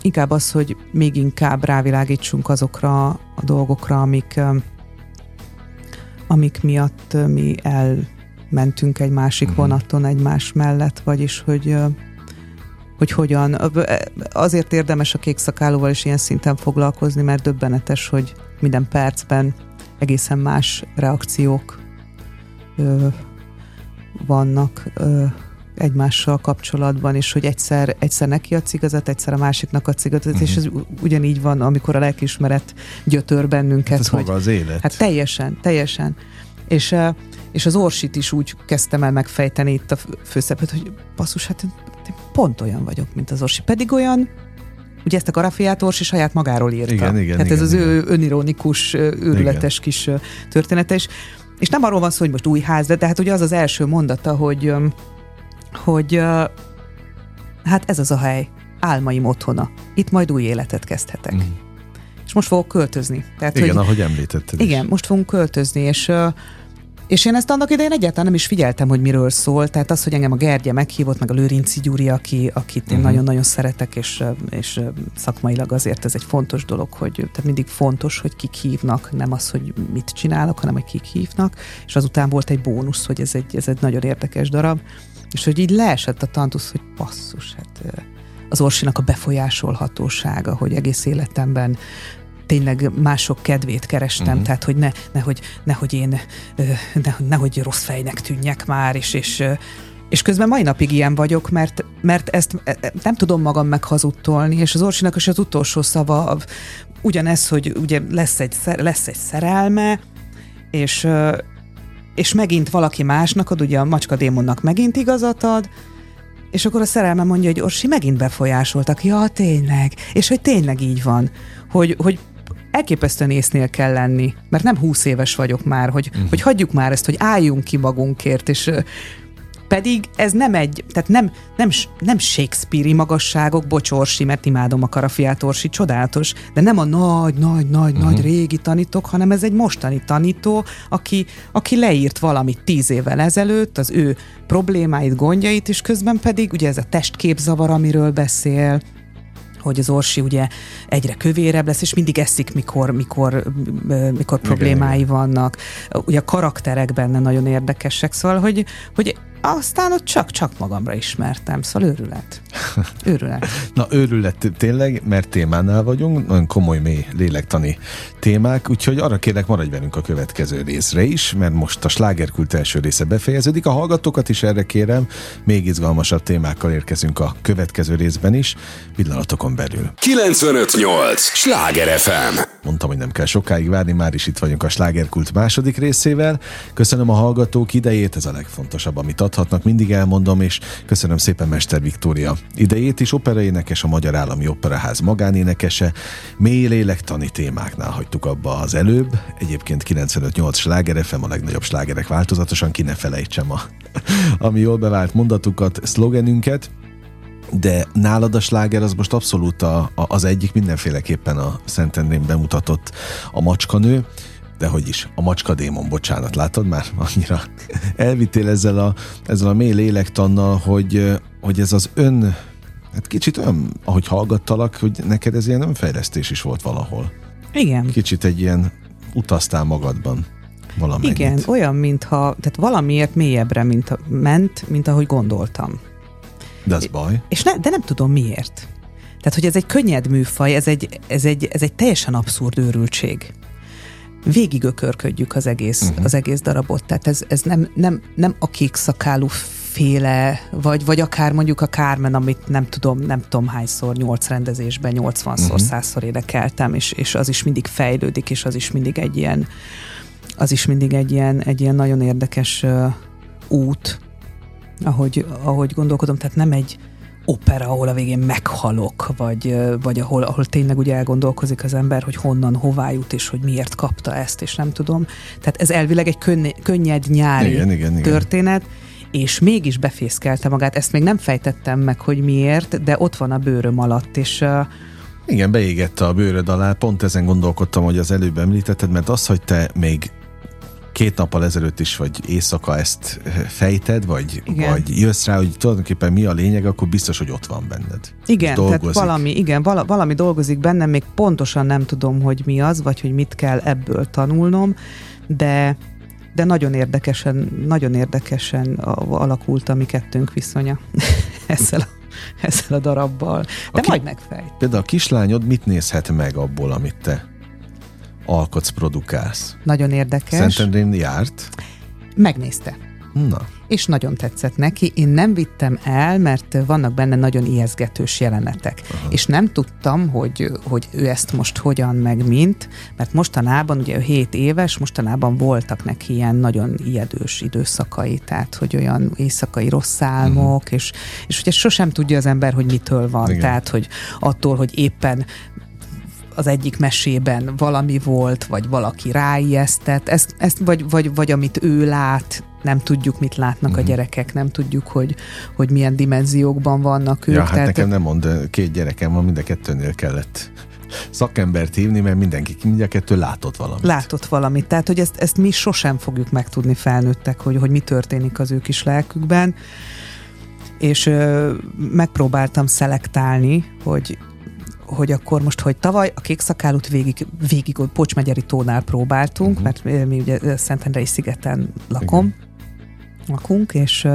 inkább az, hogy még inkább rávilágítsunk azokra a dolgokra, amik, amik miatt mi elmentünk egy másik uh-huh. vonaton egymás mellett, vagyis hogy hogy hogyan. Azért érdemes a kék szakálóval is ilyen szinten foglalkozni, mert döbbenetes, hogy minden percben egészen más reakciók ö, vannak. Ö, egymással kapcsolatban, és hogy egyszer, egyszer neki a igazat, egyszer a másiknak a igazat, uh-huh. és ez ugyanígy van, amikor a lelkiismeret gyötör bennünket. Hát ez hogy, maga az élet. Hát teljesen, teljesen. És, és az Orsit is úgy kezdtem el megfejteni itt a főszerepet, hogy basszus, hát én, én pont olyan vagyok, mint az Orsi. Pedig olyan, ugye ezt a karafiát Orsi saját magáról írta. Igen, igen, Tehát igen, ez az igen. ő önironikus, őrületes igen. kis története, és, és nem arról van szó, hogy most új ház, de hát ugye az az első mondata, hogy hogy uh, hát ez az a hely, álmaim otthona. Itt majd új életet kezdhetek. Mm. És most fogok költözni. Tehát, igen, hogy, ahogy említetted Igen, is. most fogunk költözni, és uh, és én ezt annak idején egyáltalán nem is figyeltem, hogy miről szól. Tehát az, hogy engem a Gergye meghívott, meg a Lőrinci Gyuri, aki, akit én uh-huh. nagyon-nagyon szeretek, és, és szakmailag azért ez egy fontos dolog, hogy tehát mindig fontos, hogy kik hívnak, nem az, hogy mit csinálok, hanem hogy kik hívnak. És azután volt egy bónusz, hogy ez egy, ez egy nagyon érdekes darab. És hogy így leesett a tantusz, hogy passzus, hát az Orsinak a befolyásolhatósága, hogy egész életemben tényleg mások kedvét kerestem, uh-huh. tehát hogy ne, nehogy, nehogy én, ne, nehogy rossz fejnek tűnjek már, és, és, és közben mai napig ilyen vagyok, mert, mert ezt e, e, nem tudom magam meghazudtolni, és az Orsinak is az utolsó szava ugyanez, hogy ugye lesz egy, lesz egy szerelme, és, és megint valaki másnak ad, ugye a macska démonnak megint igazat ad, És akkor a szerelme mondja, hogy Orsi megint befolyásoltak. Ja, tényleg. És hogy tényleg így van. Hogy, hogy elképesztően észnél kell lenni, mert nem húsz éves vagyok már, hogy, uh-huh. hogy hagyjuk már ezt, hogy álljunk ki magunkért, és pedig ez nem egy, tehát nem, nem, nem Shakespeare-i magasságok, bocsorsi, mert imádom a Karafiát Orsi, csodálatos, de nem a nagy, nagy, nagy, uh-huh. nagy régi tanítók, hanem ez egy mostani tanító, aki, aki leírt valamit tíz évvel ezelőtt, az ő problémáit, gondjait, és közben pedig ugye ez a testképzavar, amiről beszél, hogy az orsi ugye egyre kövérebb lesz, és mindig eszik, mikor, mikor, mikor problémái igen, vannak. Ugye a karakterek benne nagyon érdekesek, szóval, hogy, hogy aztán ott csak-csak magamra ismertem, szóval őrület. Őrület. Na őrület tényleg, mert témánál vagyunk, nagyon komoly, mély lélektani témák, úgyhogy arra kérlek maradj velünk a következő részre is, mert most a slágerkult első része befejeződik. A hallgatókat is erre kérem, még izgalmasabb témákkal érkezünk a következő részben is, pillanatokon belül. 958! Sláger FM! Mondtam, hogy nem kell sokáig várni, már is itt vagyunk a slágerkult második részével. Köszönöm a hallgatók idejét, ez a legfontosabb, amit adhatnak, mindig elmondom, és köszönöm szépen Mester Viktória idejét is, operaénekes, a Magyar Állami Operaház magánénekese, mély lélektani témáknál hagytuk abba az előbb, egyébként 95-8 sláger FM, a legnagyobb slágerek változatosan, ki ne felejtsem a, ami jól bevált mondatukat, szlogenünket, de nálad a sláger az most abszolút a, a, az egyik mindenféleképpen a Szentendrén bemutatott a macskanő, de hogy is, a macska démon, bocsánat, látod már? Annyira elvittél ezzel a, ezzel a mély lélektannal, hogy, hogy ez az ön, hát kicsit olyan, ahogy hallgattalak, hogy neked ez ilyen önfejlesztés is volt valahol. Igen. Kicsit egy ilyen utaztál magadban valamennyit. Igen, olyan, mintha, tehát valamiért mélyebbre mint, ment, mint ahogy gondoltam. De az baj. És ne, de nem tudom miért. Tehát, hogy ez egy könnyed műfaj, ez egy, ez egy, ez egy teljesen abszurd őrültség végigökörködjük az egész, uh-huh. az egész darabot. Tehát ez, ez nem, nem, nem a kék szakálú féle, vagy, vagy akár mondjuk a Carmen, amit nem tudom, nem tudom hányszor, nyolc rendezésben, 80-szor, uh-huh. százszor énekeltem, és, és az is mindig fejlődik, és az is mindig egy ilyen, az is mindig egy ilyen, egy ilyen nagyon érdekes uh, út, ahogy, ahogy gondolkodom, tehát nem egy, opera, ahol a végén meghalok, vagy, vagy ahol, ahol tényleg ugye elgondolkozik az ember, hogy honnan, hová jut, és hogy miért kapta ezt, és nem tudom. Tehát ez elvileg egy könny- könnyed nyári igen, igen, igen. történet, és mégis befészkelte magát. Ezt még nem fejtettem meg, hogy miért, de ott van a bőröm alatt, és uh, igen, beégette a bőröd alá, pont ezen gondolkodtam, hogy az előbb említetted, mert az, hogy te még két nappal ezelőtt is, vagy éjszaka ezt fejted, vagy, vagy jössz rá, hogy tulajdonképpen mi a lényeg, akkor biztos, hogy ott van benned. Igen, tehát valami, igen, vala, valami dolgozik bennem, még pontosan nem tudom, hogy mi az, vagy hogy mit kell ebből tanulnom, de de nagyon érdekesen, nagyon érdekesen alakult a mi kettőnk viszonya ezzel a, ezzel a darabbal. De a ki, majd megfejt. Például a kislányod mit nézhet meg abból, amit te alkotsz, produkálsz. Nagyon érdekes. Szentendrén járt? Megnézte. Na. És nagyon tetszett neki. Én nem vittem el, mert vannak benne nagyon ijeszgetős jelenetek. Aha. És nem tudtam, hogy, hogy ő ezt most hogyan, meg mint, mert mostanában, ugye ő 7 éves, mostanában voltak neki ilyen nagyon ijedős időszakai, tehát hogy olyan éjszakai rossz álmok, uh-huh. és, és ugye sosem tudja az ember, hogy mitől van. Igen. Tehát, hogy attól, hogy éppen az egyik mesében valami volt, vagy valaki ráijesztett, ezt, ezt vagy, vagy, vagy amit ő lát, nem tudjuk, mit látnak uh-huh. a mhm. gyerekek, nem tudjuk, hogy, hogy milyen dimenziókban vannak ők. Ja, hát tehát... nekem nem mond, két gyerekem van, mind a kettőnél kellett szakembert hívni, mert mindenki mind a kettő látott valamit. Látott valamit. Tehát, hogy ezt, ezt mi sosem fogjuk megtudni felnőttek, hogy, hogy mi történik az ő kis lelkükben. És ö, megpróbáltam szelektálni, hogy hogy akkor most, hogy tavaly a kék szakálut végig, végig Pocsmegyeri tónál próbáltunk, uh-huh. mert mi ugye Szentendrei szigeten lakom, Igen. lakunk, és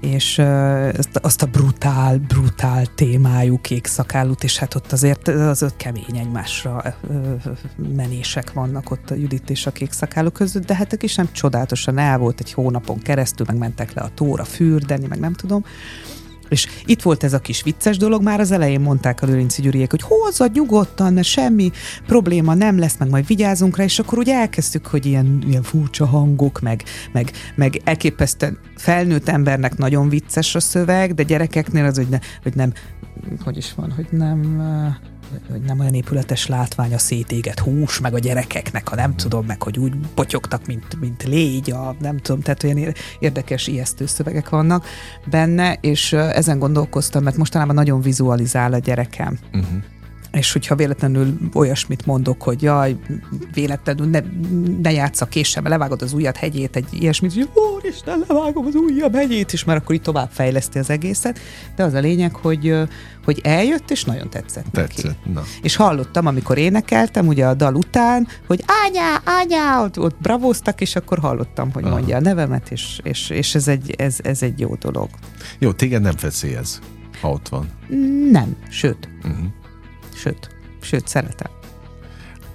és azt, azt a brutál, brutál témájú kék szakállut, és hát ott azért az öt kemény egymásra menések vannak ott a Judit és a kék szakálló között, de hát is nem csodálatosan el volt egy hónapon keresztül, meg mentek le a tóra fürdeni, meg nem tudom, És itt volt ez a kis vicces dolog, már az elején mondták a Lőrinci Gyuriék, hogy hozzad nyugodtan, mert semmi probléma nem lesz, meg majd vigyázunk rá, és akkor úgy elkezdtük, hogy ilyen, ilyen furcsa hangok, meg, meg, meg elképesztően felnőtt embernek nagyon vicces a szöveg, de gyerekeknél az, hogy, ne, hogy nem, hogy is van, hogy nem hogy nem olyan épületes látvány a szétégett hús, meg a gyerekeknek, ha nem tudom, meg hogy úgy potyogtak, mint, mint légy, a, nem tudom, tehát olyan érdekes, ijesztő szövegek vannak benne, és ezen gondolkoztam, mert mostanában nagyon vizualizál a gyerekem. Uh-huh és hogyha véletlenül olyasmit mondok, hogy jaj, véletlenül ne, ne játsz a késsel, levágod az ujjat hegyét, egy ilyesmit, hogy Isten, levágom az ujjam hegyét, és már akkor így tovább fejleszti az egészet. De az a lényeg, hogy, hogy eljött, és nagyon tetszett, tetszett neki. Na. És hallottam, amikor énekeltem, ugye a dal után, hogy ányá, ányá, ott, ott bravóztak, és akkor hallottam, hogy mondja Aha. a nevemet, és, és, és ez, egy, ez, ez egy jó dolog. Jó, téged nem feszélyez, ha ott van. Nem, sőt. Uh-huh. Sőt, sőt, szeretem.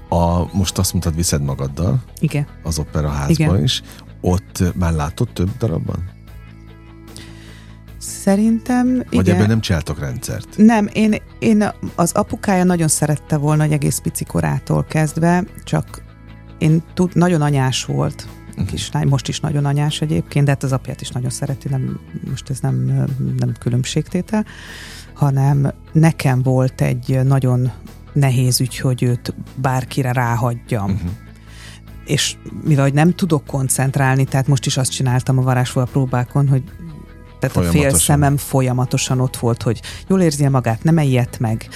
A, most azt mondtad, viszed magaddal. Igen. Az operaházba Igen. is. Ott már látott több darabban? Szerintem Vagy igen. ebben nem csináltok rendszert? Nem, én, én az apukája nagyon szerette volna, hogy egész pici korától kezdve, csak én tud, nagyon anyás volt a kislány, most is nagyon anyás egyébként, de hát az apját is nagyon szereti, nem, most ez nem, nem különbségtétel hanem nekem volt egy nagyon nehéz ügy, hogy őt bárkire ráhagyjam. Uh-huh. És mivel hogy nem tudok koncentrálni, tehát most is azt csináltam a varázsfal próbákon, hogy tehát a fél szemem folyamatosan ott volt, hogy jól érzi magát, nem ilyet meg,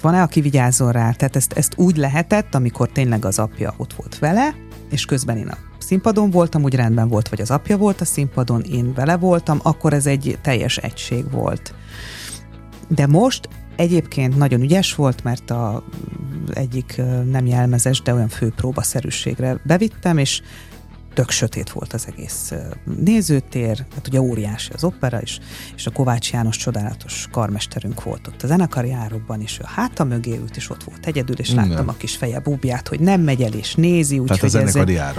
van-e, aki vigyázzon rá. Tehát ezt, ezt úgy lehetett, amikor tényleg az apja ott volt vele, és közben én a színpadon voltam, úgy rendben volt, vagy az apja volt a színpadon, én vele voltam, akkor ez egy teljes egység volt. De most egyébként nagyon ügyes volt, mert a egyik nem jelmezes, de olyan fő próbaszerűségre bevittem, és tök sötét volt az egész nézőtér, hát ugye óriási az opera is, és a Kovács János csodálatos karmesterünk volt ott a zenekari árokban, és ő a háta mögé ült, és ott volt egyedül, és láttam Igen. a kis feje búbját, hogy nem megy el, és nézi. Úgy, Tehát hogy a zenekari ez.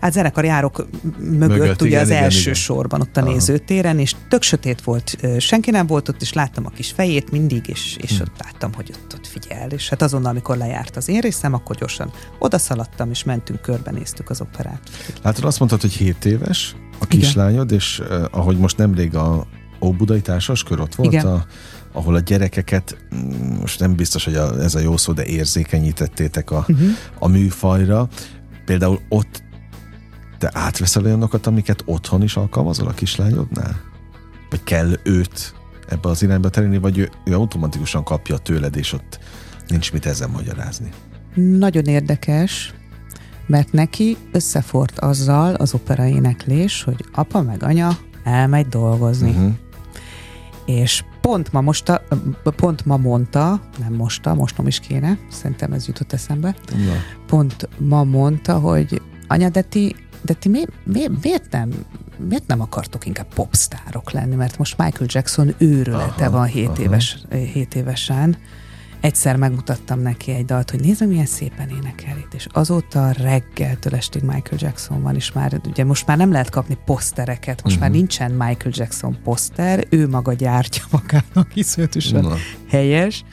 Hát zenekari árok mögött, mögött ugye igen, az igen, első igen. sorban, ott a Aha. nézőtéren, és tök sötét volt, senki nem volt ott, és láttam a kis fejét mindig, és, és hm. ott láttam, hogy ott, ott figyel, és hát azonnal, amikor lejárt az én részem, akkor gyorsan odaszaladtam, és mentünk, körbenéztük az operát. Látod, azt mondtad, hogy 7 éves a kislányod, Igen. és uh, ahogy most nemrég a Óbudai Kör ott volt, a, ahol a gyerekeket, mm, most nem biztos, hogy a, ez a jó szó, de érzékenyítettétek a, uh-huh. a műfajra. Például ott te átveszel olyanokat, amiket otthon is alkalmazol a kislányodnál? Vagy kell őt ebbe az irányba terelni, vagy ő, ő automatikusan kapja tőled, és ott nincs mit ezzel magyarázni? Nagyon érdekes, mert neki összefort azzal az opera éneklés, hogy apa meg anya elmegy dolgozni. Uh-huh. És pont ma, mosta, pont ma mondta, nem mosta, mostnom is kéne, szerintem ez jutott eszembe, ja. pont ma mondta, hogy anya, de ti, de ti mi, mi, miért, nem, miért nem akartok inkább popstárok lenni, mert most Michael Jackson őrülete aha, van 7, éves, 7 évesen, egyszer megmutattam neki egy dalt, hogy nézd milyen szépen énekel itt, és azóta reggeltől estig Michael Jackson van, és már ugye most már nem lehet kapni posztereket, most uh-huh. már mhm. nincsen Michael Jackson poszter, ő maga gyártja magának, iszonyatosan uh-huh. helyes,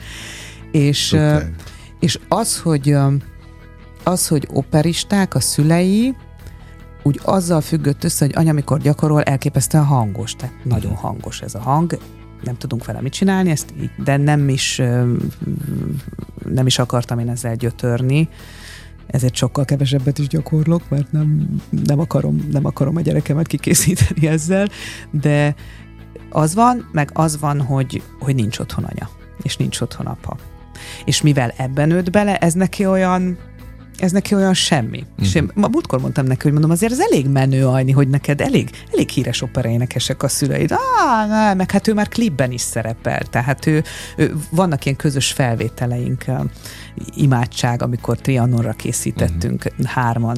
és, uh, és az, hogy az, hogy operisták, a szülei, úgy azzal függött össze, hogy anya, amikor gyakorol, elképesztően hangos, tehát nagyon hangos ez a hang, nem tudunk vele mit csinálni, ezt, de nem is, nem is akartam én ezzel gyötörni, ezért sokkal kevesebbet is gyakorlok, mert nem, nem, akarom, nem akarom a gyerekemet kikészíteni ezzel, de az van, meg az van, hogy, hogy nincs otthon anya, és nincs otthon apa. És mivel ebben nőtt bele, ez neki olyan, ez neki olyan semmi. Uh-huh. És én ma múltkor mondtam neki, hogy mondom, azért ez elég menő ajni, hogy neked elég, elég híres operaénekesek a szüleid. Ah, nem, meg hát ő már klipben is szerepel, tehát ő, ő vannak ilyen közös felvételeink, imádság, amikor Trianonra készítettünk uh-huh. hárman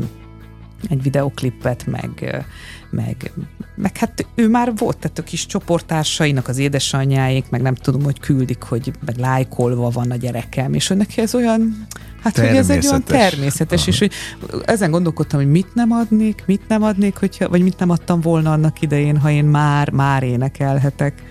egy videoklipet, meg, meg, meg hát ő már volt, tehát a kis csoportársainak az édesanyjáik, meg nem tudom, hogy küldik, hogy meg lájkolva van a gyerekem, és hogy neki ez olyan, hát hogy ez egy olyan természetes, Aha. és hogy ezen gondolkodtam, hogy mit nem adnék, mit nem adnék, hogyha, vagy mit nem adtam volna annak idején, ha én már, már énekelhetek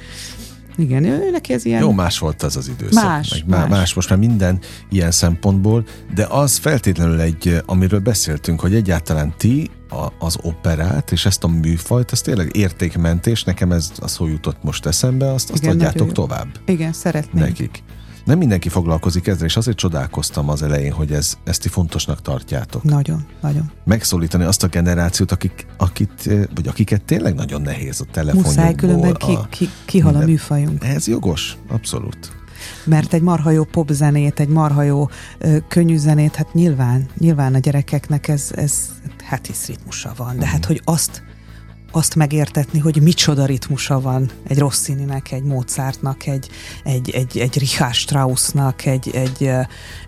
Igen, ő neki ez ilyen... Jó, más volt az az időszak. Más, meg más. más. most már minden ilyen szempontból, de az feltétlenül egy, amiről beszéltünk, hogy egyáltalán ti a, az operát és ezt a műfajt, ez tényleg értékmentés, nekem ez a szó jutott most eszembe, azt, azt Igen, adjátok tovább Igen, szeretném. nekik. Nem mindenki foglalkozik ezzel, és azért csodálkoztam az elején, hogy ez, ezt ti fontosnak tartjátok. Nagyon, nagyon. Megszólítani azt a generációt, akik, akit, eh, vagy akiket tényleg nagyon nehéz a telefonjukból. Muszáj, különben ki, a- ki, kihal a minden- műfajunk. Ez jogos, abszolút. Mert egy marha jó popzenét, egy marha jó ö, könnyű zenét, hát nyilván, nyilván a gyerekeknek ez, ez hát hisz ritmusa van, de hát hogy azt azt megértetni, hogy micsoda ritmusa van egy Rossininek, egy Mozartnak, egy, egy, egy, egy Richard Straussnak, egy, egy,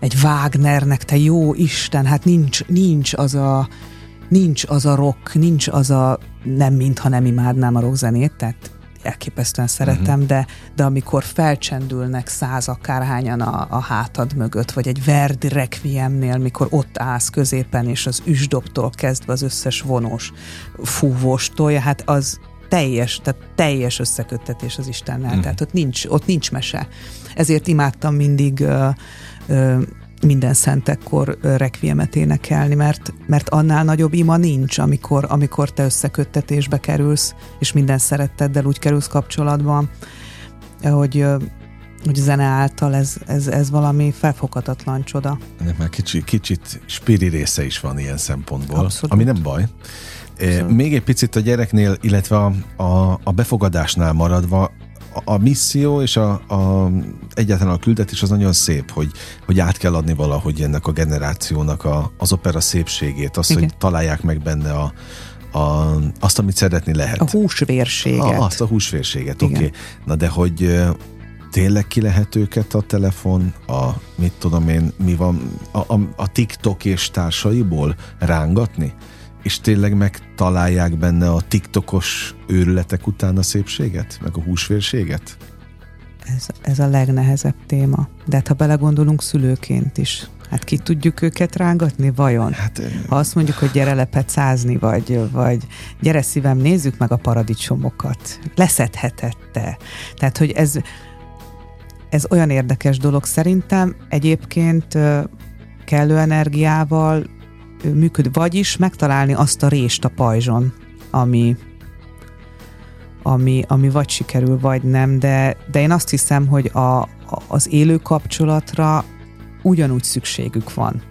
egy Wagnernek, te jó Isten, hát nincs, nincs az a nincs az a rock, nincs az a nem mintha nem imádnám a rockzenét, tehát elképesztően szeretem, uh-huh. de, de amikor felcsendülnek száz akárhányan a, a hátad mögött, vagy egy Verdi Requiemnél, mikor ott állsz középen, és az üsdobtól kezdve az összes vonós fúvós tolja, hát az teljes, tehát teljes összeköttetés az Istennel, uh-huh. tehát ott nincs, ott nincs mese. Ezért imádtam mindig ö, minden szentekkor ö, requiemet énekelni, mert, mert annál nagyobb ima nincs, amikor, amikor te összeköttetésbe kerülsz, és minden szeretteddel úgy kerülsz kapcsolatba, hogy, hogy zene által ez, ez, ez valami felfoghatatlan csoda. Ennek már kicsi, kicsit spiri része is van ilyen szempontból, Abszolút. ami nem baj. Eh, Még egy picit a gyereknél, illetve a, a, a befogadásnál maradva, a, misszió és a, a, egyáltalán a küldetés az nagyon szép, hogy, hogy át kell adni valahogy ennek a generációnak a, az opera szépségét, azt, Igen. hogy találják meg benne a, a, azt, amit szeretni lehet. A húsvérséget. A, azt a húsvérséget, oké. Okay. Na de hogy tényleg ki lehet őket a telefon, a mit tudom én, mi van, a, a, a TikTok és társaiból rángatni? És tényleg megtalálják benne a TikTokos őrületek után a szépséget, meg a húsvérséget? Ez, ez a legnehezebb téma. De hát ha belegondolunk szülőként is, hát ki tudjuk őket rángatni, vajon? Hát Ha azt mondjuk, hogy gyere lepecázni, vagy, vagy gyere szívem, nézzük meg a paradicsomokat. Leszedhetette. Tehát, hogy ez, ez olyan érdekes dolog szerintem. Egyébként kellő energiával ö, működik, vagyis megtalálni azt a rést a pajzson, ami, ami, ami vagy sikerül, vagy nem, de, de én azt hiszem, hogy a, az élő kapcsolatra ugyanúgy szükségük van.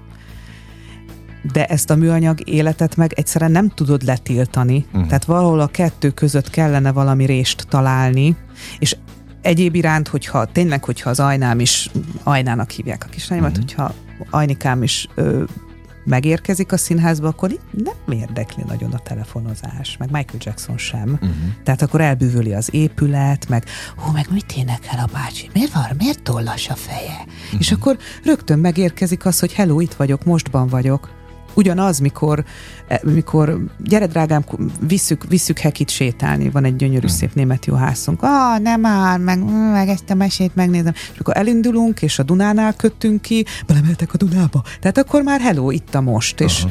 De ezt a műanyag életet meg egyszerűen nem tudod letiltani. Uh-huh. Tehát valahol a kettő között kellene valami rést találni, és egyéb iránt, hogyha tényleg, hogyha az Ajnám is, Ajnának hívják a kislányomat, uh-huh. hogyha Ajnikám is ö, megérkezik a színházba, akkor nem érdekli nagyon a telefonozás, meg Michael Jackson sem. Uh-huh. Tehát akkor elbűvöli az épület, meg hú, meg mit énekel a bácsi? Miért van? Miért tollas a feje? Uh-huh. És akkor rögtön megérkezik az, hogy hello, itt vagyok, mostban vagyok. Ugyanaz, mikor, eh, mikor gyere drágám, visszük, visszük Hekit sétálni, van egy gyönyörű szép német juhászunk. Ah, nem már, meg, meg ezt a mesét megnézem. És akkor elindulunk, és a Dunánál köttünk ki, belemeltek a Dunába. Tehát akkor már hello, itt a most. És,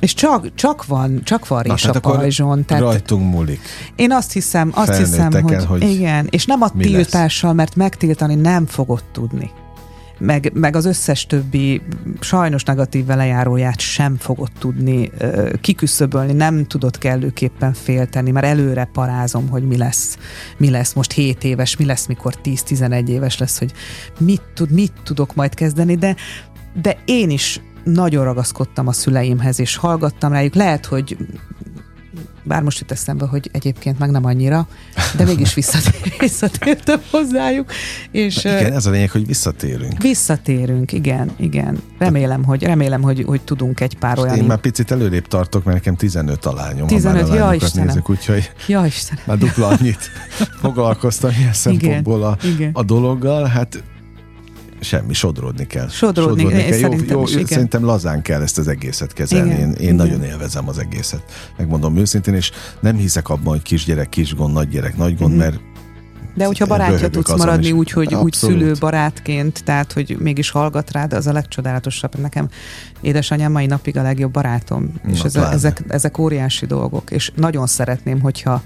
és csak, csak van, csak van rés a pajzson. Tehát rajtunk múlik. én azt hiszem, azt hiszem, hogy, hogy igen, és nem a tiltással, mert megtiltani nem fogod tudni. Meg, meg az összes többi sajnos negatív velejáróját sem fogod tudni ö, kiküszöbölni, nem tudod kellőképpen félteni, mert előre parázom, hogy mi lesz, mi lesz most 7 éves, mi lesz, mikor 10-11 éves lesz, hogy mit, tud, mit tudok majd kezdeni, de, de én is nagyon ragaszkodtam a szüleimhez, és hallgattam rájuk. Lehet, hogy bár most jut eszembe, hogy egyébként meg nem annyira, de mégis visszatér, visszatértem hozzájuk, és Igen, ez a lényeg, hogy visszatérünk. visszatérünk, igen, igen. Remélem, hogy, remélem, hogy, hogy tudunk egy pár olyan... Én már picit előrébb tartok, mert nekem 15 alányom. 15, ha már a ja, lányokat Istenem. nézzük, úgyhogy Ja, Istenem. már dupla annyit foglalkoztam ilyen szempontból a, igen. a dologgal, hát semmi, sodródni kell. Sodródni, én kell. Jó, szerintem jó, is, igen. Szerintem lazán kell ezt az egészet kezelni. Igen, Én, én igen. nagyon élvezem az egészet. Megmondom őszintén, és nem hiszek abban, hogy kisgyerek, kis gond, nagy gyerek, nagy gond, Mhm. mert De hogyha barátja tudsz maradni is. úgy, hogy úgy szülő barátként, tehát, hogy mégis hallgat rád, az a legcsodálatosabb. Nekem édesanyám mai napig a legjobb barátom, és Na, ez, pláne. ezek, ezek óriási dolgok, és nagyon szeretném, hogyha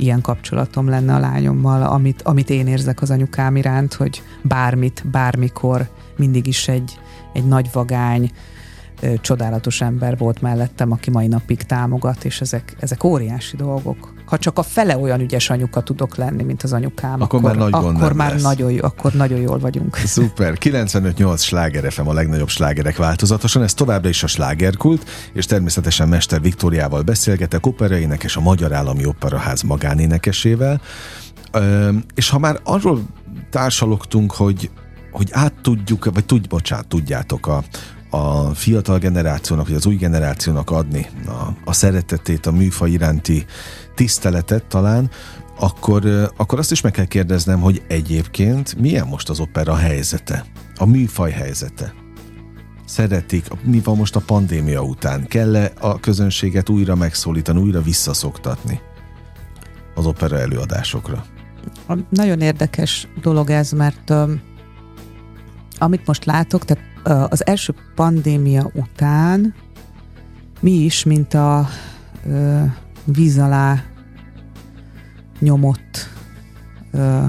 ilyen kapcsolatom lenne a lányommal, amit, amit én érzek az anyukám iránt, hogy bármit, bármikor mindig is egy, egy nagy vagány, csodálatos ember volt mellettem, aki mai napig támogat, és ezek, ezek óriási dolgok. Ha csak a fele olyan ügyes anyuka tudok lenni, mint az anyukám, akkor, akkor már, nagy gond akkor már lesz. nagyon, akkor nagyon jól vagyunk. Szuper. 95-8 sláger FM a legnagyobb slágerek változatosan, ez továbbra is a slágerkult, és természetesen Mester Viktóriával beszélgetek, operaénekes a Magyar Állami Operaház magánénekesével. Ö, és ha már arról társalogtunk, hogy hogy át tudjuk, vagy tudj, bocsánat, tudjátok a, a fiatal generációnak, vagy az új generációnak adni a, a szeretetét, a műfaj iránti tiszteletet talán, akkor, akkor azt is meg kell kérdeznem, hogy egyébként milyen most az opera helyzete, a műfaj helyzete. Szeretik, mi van most a pandémia után? Kell-e a közönséget újra megszólítani, újra visszaszoktatni az opera előadásokra? Nagyon érdekes dolog ez, mert amit most látok, tehát az első pandémia után mi is, mint a ö, víz alá nyomott ö,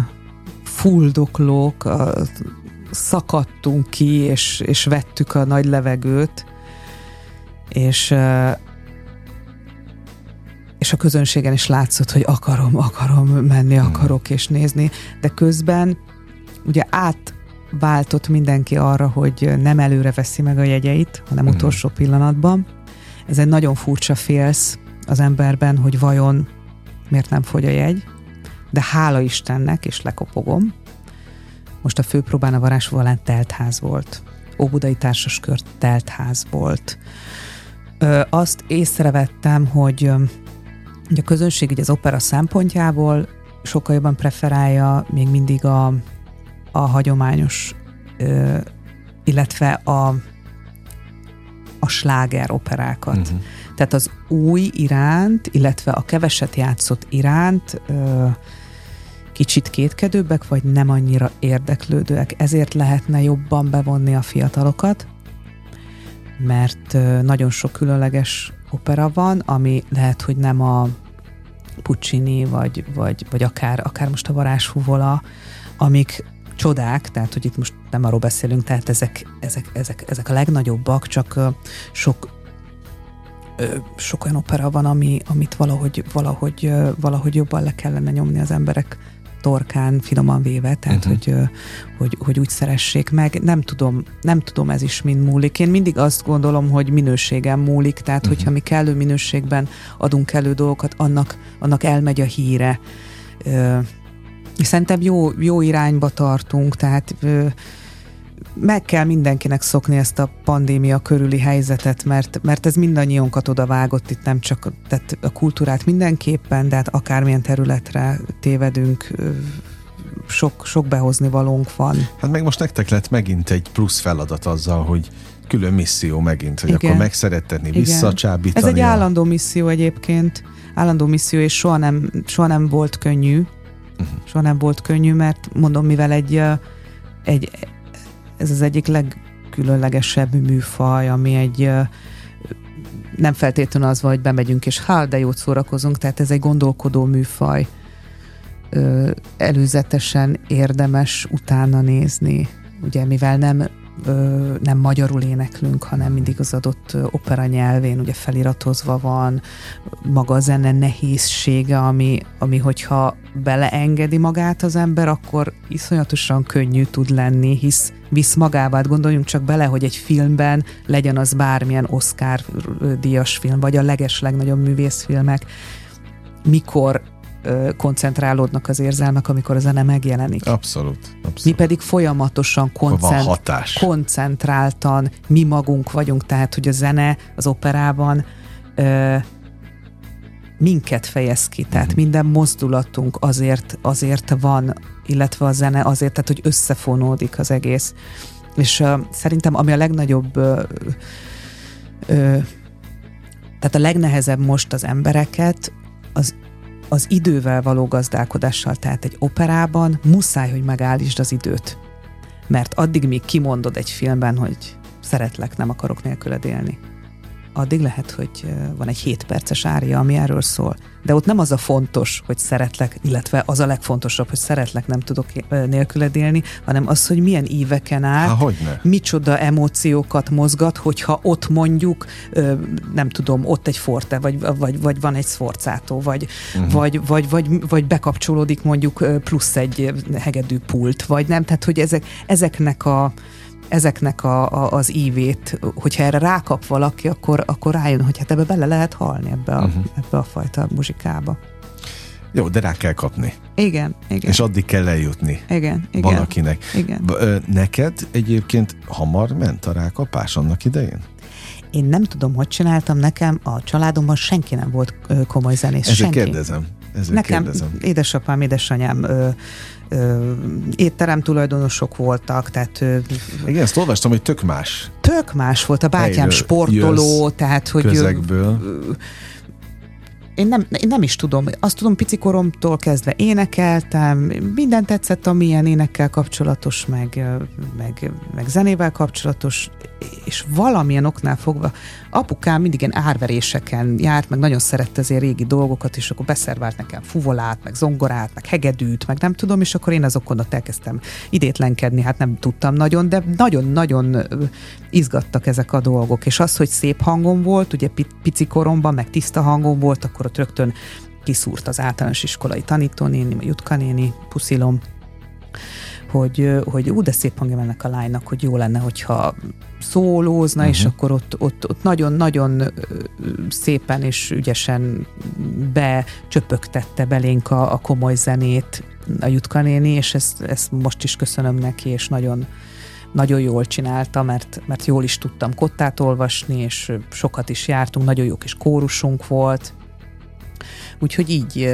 fuldoklók, ö, szakadtunk ki, és, és vettük a nagy levegőt, és ö, és a közönségen is látszott, hogy akarom, akarom menni, hmm. akarok és nézni, de közben ugye át váltott mindenki arra, hogy nem előre veszi meg a jegyeit, hanem uh-huh. utolsó pillanatban. Ez egy nagyon furcsa félsz az emberben, hogy vajon miért nem fogy a jegy, de hála Istennek, és lekopogom, most a főpróbán a varázsvalán teltház volt. Óbudai társaskör teltház volt. Ö, azt észrevettem, hogy, hogy a közönség így az opera szempontjából sokkal jobban preferálja még mindig a, a hagyományos, ö, illetve a, a sláger operákat. Uh-huh. Tehát az új iránt, illetve a keveset játszott iránt ö, kicsit kétkedőbbek, vagy nem annyira érdeklődőek. Ezért lehetne jobban bevonni a fiatalokat, mert nagyon sok különleges opera van, ami lehet, hogy nem a Puccini, vagy, vagy, vagy akár, akár most a varázshúvola, amik csodák, tehát hogy itt most nem arról beszélünk, tehát ezek, ezek, ezek, ezek a legnagyobbak, csak sok sok olyan opera van, ami, amit valahogy, valahogy, valahogy jobban le kellene nyomni az emberek torkán, finoman véve, tehát uh-huh. hogy, hogy, hogy úgy szeressék meg. Nem tudom, nem tudom, ez is mind múlik. Én mindig azt gondolom, hogy minőségem múlik, tehát uh-huh. hogyha mi kellő minőségben adunk elő dolgokat, annak, annak elmegy a híre. Szerintem jó, jó irányba tartunk, tehát ö, meg kell mindenkinek szokni ezt a pandémia körüli helyzetet, mert, mert ez mindannyiunkat oda vágott itt nem csak tehát a kultúrát mindenképpen, de hát akármilyen területre tévedünk, sok, sok behozni valónk van. Hát meg most nektek lett megint egy plusz feladat azzal, hogy külön misszió megint, hogy Igen. akkor megszerettetni, visszacsábítani. Ez egy állandó misszió egyébként, állandó misszió, és soha nem, soha nem volt könnyű, uh-huh. soha nem volt könnyű, mert mondom, mivel egy, egy ez az egyik legkülönlegesebb műfaj, ami egy nem feltétlenül az van, hogy bemegyünk és hát de jót szórakozunk, tehát ez egy gondolkodó műfaj. Előzetesen érdemes utána nézni, ugye mivel nem nem magyarul éneklünk, hanem mindig az adott opera nyelvén, ugye feliratozva van, maga a zene nehézsége, ami, ami hogyha beleengedi magát az ember, akkor iszonyatosan könnyű tud lenni, hisz visz magával. Hát gondoljunk csak bele, hogy egy filmben legyen az bármilyen Oscar díjas film, vagy a leges legnagyobb művészfilmek, mikor koncentrálódnak az érzelmek, amikor a zene megjelenik. Abszolút. abszolút. Mi pedig folyamatosan koncent- koncentráltan mi magunk vagyunk, tehát hogy a zene az operában ö, minket fejez ki, tehát uh-huh. minden mozdulatunk azért, azért van, illetve a zene azért, tehát hogy összefonódik az egész. És ö, szerintem ami a legnagyobb ö, ö, tehát a legnehezebb most az embereket, az az idővel való gazdálkodással, tehát egy operában muszáj, hogy megállítsd az időt. Mert addig, míg kimondod egy filmben, hogy szeretlek, nem akarok nélküled élni. Addig lehet, hogy van egy 7 perces ária, ami erről szól. De ott nem az a fontos, hogy szeretlek, illetve az a legfontosabb, hogy szeretlek, nem tudok nélküled élni, hanem az, hogy milyen éveken át, Há, hogyne? micsoda emóciókat mozgat, hogyha ott mondjuk, nem tudom, ott egy forte, vagy, vagy, vagy van egy szforcátó, vagy, uh-huh. vagy, vagy, vagy, vagy bekapcsolódik mondjuk plusz egy hegedű pult, vagy nem, tehát hogy ezek, ezeknek a ezeknek a, a, az ívét, hogyha erre rákap valaki, akkor, akkor rájön, hogy hát ebbe bele lehet halni ebbe a, uh-huh. ebbe a fajta muzsikába. Jó, de rá kell kapni. Igen, igen. És addig kell eljutni. Igen, igen. Valakinek. Igen. Neked egyébként hamar ment a rákapás annak idején? Én nem tudom, hogy csináltam, nekem a családomban senki nem volt komoly zenész. Ezért senki. kérdezem. Ezért Nekem kérdezem. édesapám, édesanyám ö, ö, étterem tulajdonosok voltak, tehát... Ö, Igen, ezt olvastam, hogy tök más. Tök más volt, a bátyám Helyről sportoló, tehát hogy... Közegből. Ö, én nem, én nem is tudom. Azt tudom, pici koromtól kezdve énekeltem, minden tetszett, ami ilyen énekkel kapcsolatos, meg, meg, meg zenével kapcsolatos, és valamilyen oknál fogva apukám mindig ilyen árveréseken járt, meg nagyon szerette azért régi dolgokat, és akkor beszervált nekem fuvolát, meg zongorát, meg hegedűt, meg nem tudom, és akkor én azokon ott elkezdtem idétlenkedni, hát nem tudtam nagyon, de nagyon-nagyon izgattak ezek a dolgok, és az, hogy szép hangom volt, ugye pici koromban, meg tiszta hangom volt, akkor ott rögtön kiszúrt az általános iskolai tanítónéni, a Jutka néni, puszilom, hogy, hogy ú, de szép hangja ennek a lánynak, hogy jó lenne, hogyha szólózna, uh-huh. és mhm. akkor ott, ott, ott nagyon-nagyon szépen és ügyesen becsöpögtette belénk a, a komoly zenét a Jutka néni, és ezt, ezt most is köszönöm neki, és nagyon, nagyon jól csinálta, mert, mert jól is tudtam kottát olvasni, és sokat is jártunk, nagyon jó kis kórusunk volt, Úgyhogy így,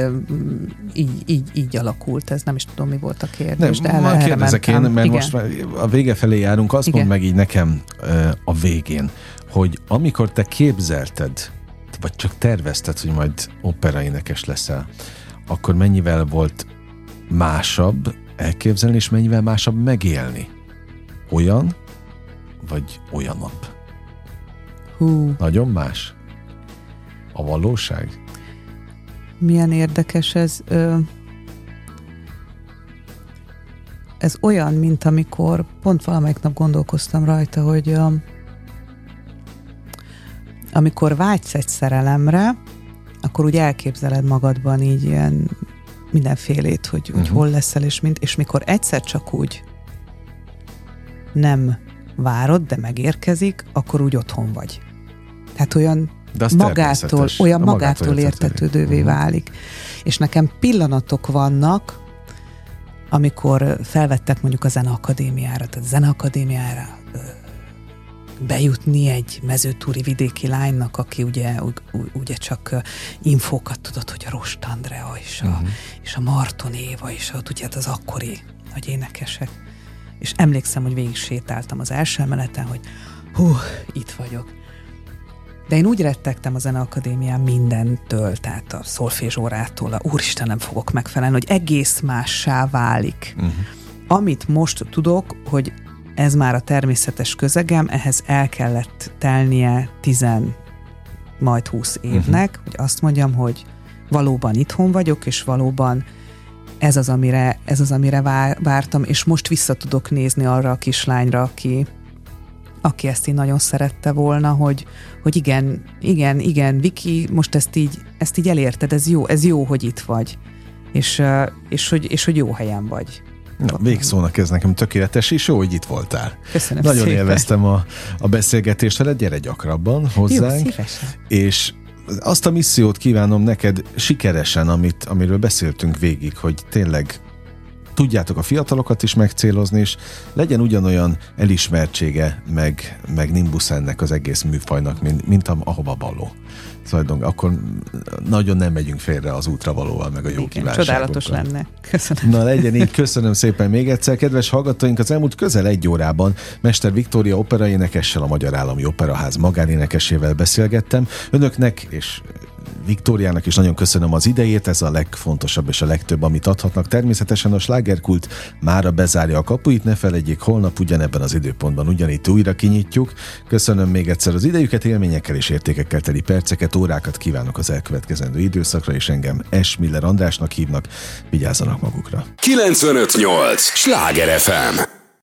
így, így, így alakult ez. Nem is tudom, mi volt a kérdés. Nem, de el, kérdezek én, mert Igen. most a vége felé járunk, azt Igen. mondd meg így nekem a végén, hogy amikor te képzelted, vagy csak tervezted, hogy majd operaénekes leszel, akkor mennyivel volt másabb elképzelni, és mennyivel másabb megélni? Olyan, vagy olyanabb? Hú. Nagyon más? A valóság? Milyen érdekes ez. Ez olyan, mint amikor pont valamelyik nap gondolkoztam rajta, hogy amikor vágysz egy szerelemre, akkor úgy elképzeled magadban így ilyen mindenfélét, hogy, uh-huh. hogy mhm. hol leszel, és mint, és mikor egyszer csak úgy nem várod, de megérkezik, akkor úgy otthon vagy. Tehát olyan de az magától, olyan magától, magától értetődővé uh-huh. válik. És nekem pillanatok vannak, amikor felvettek mondjuk a Zeneakadémiára, tehát a Zeneakadémiára bejutni egy mezőtúri vidéki lánynak, aki ugye, ugye csak infókat tudott, hogy a Rost Andrea és a, uh-huh. és a Marton Éva, és ugye hát az akkori nagy énekesek. És emlékszem, hogy végig sétáltam az első emeleten, hogy hú, itt vagyok. De én úgy rettegtem a Zeneakadémián mindentől, tehát a szolfézsórától, a úristen nem fogok megfelelni, hogy egész mássá válik. Uh-huh. Amit most tudok, hogy ez már a természetes közegem, ehhez el kellett telnie tizen, majd húsz mhm. évnek, uh-huh. hogy azt mondjam, hogy valóban itthon vagyok, és valóban ez az, amire, ez az, amire vártam, és most vissza tudok nézni arra a kislányra, aki, aki ezt így nagyon szerette volna, hogy, hogy igen, igen, igen, Viki, most ezt így, ezt így elérted, ez jó, ez jó, hogy itt vagy, és, és, hogy, és hogy jó helyen vagy. Na, végszónak ez nekem tökéletes, és jó, hogy itt voltál. Köszönöm Nagyon szépen. élveztem a, a beszélgetést veled, gyere gyakrabban hozzánk. Jó, szívesen. És azt a missziót kívánom neked sikeresen, amit, amiről beszéltünk végig, hogy tényleg tudjátok a fiatalokat is megcélozni, és legyen ugyanolyan elismertsége, meg, meg nimbus ennek az egész műfajnak, mint, mint ahova való. Szóval akkor nagyon nem megyünk félre az útra valóval, meg a jó Igen, Csodálatos lenne. Köszönöm. Na legyen így, köszönöm szépen még egyszer. Kedves hallgatóink, az elmúlt közel egy órában Mester Viktória operaénekessel, a Magyar Állami Operaház magánénekesével beszélgettem. Önöknek és Viktóriának is nagyon köszönöm az idejét, ez a legfontosabb és a legtöbb, amit adhatnak. Természetesen a slágerkult mára bezárja a kapuit, ne felejtjék, holnap ugyanebben az időpontban ugyanitt újra kinyitjuk. Köszönöm még egyszer az idejüket, élményekkel és értékekkel teli perceket, órákat kívánok az elkövetkezendő időszakra, és engem S. Miller Andrásnak hívnak. Vigyázzanak magukra. 958! Sláger FM!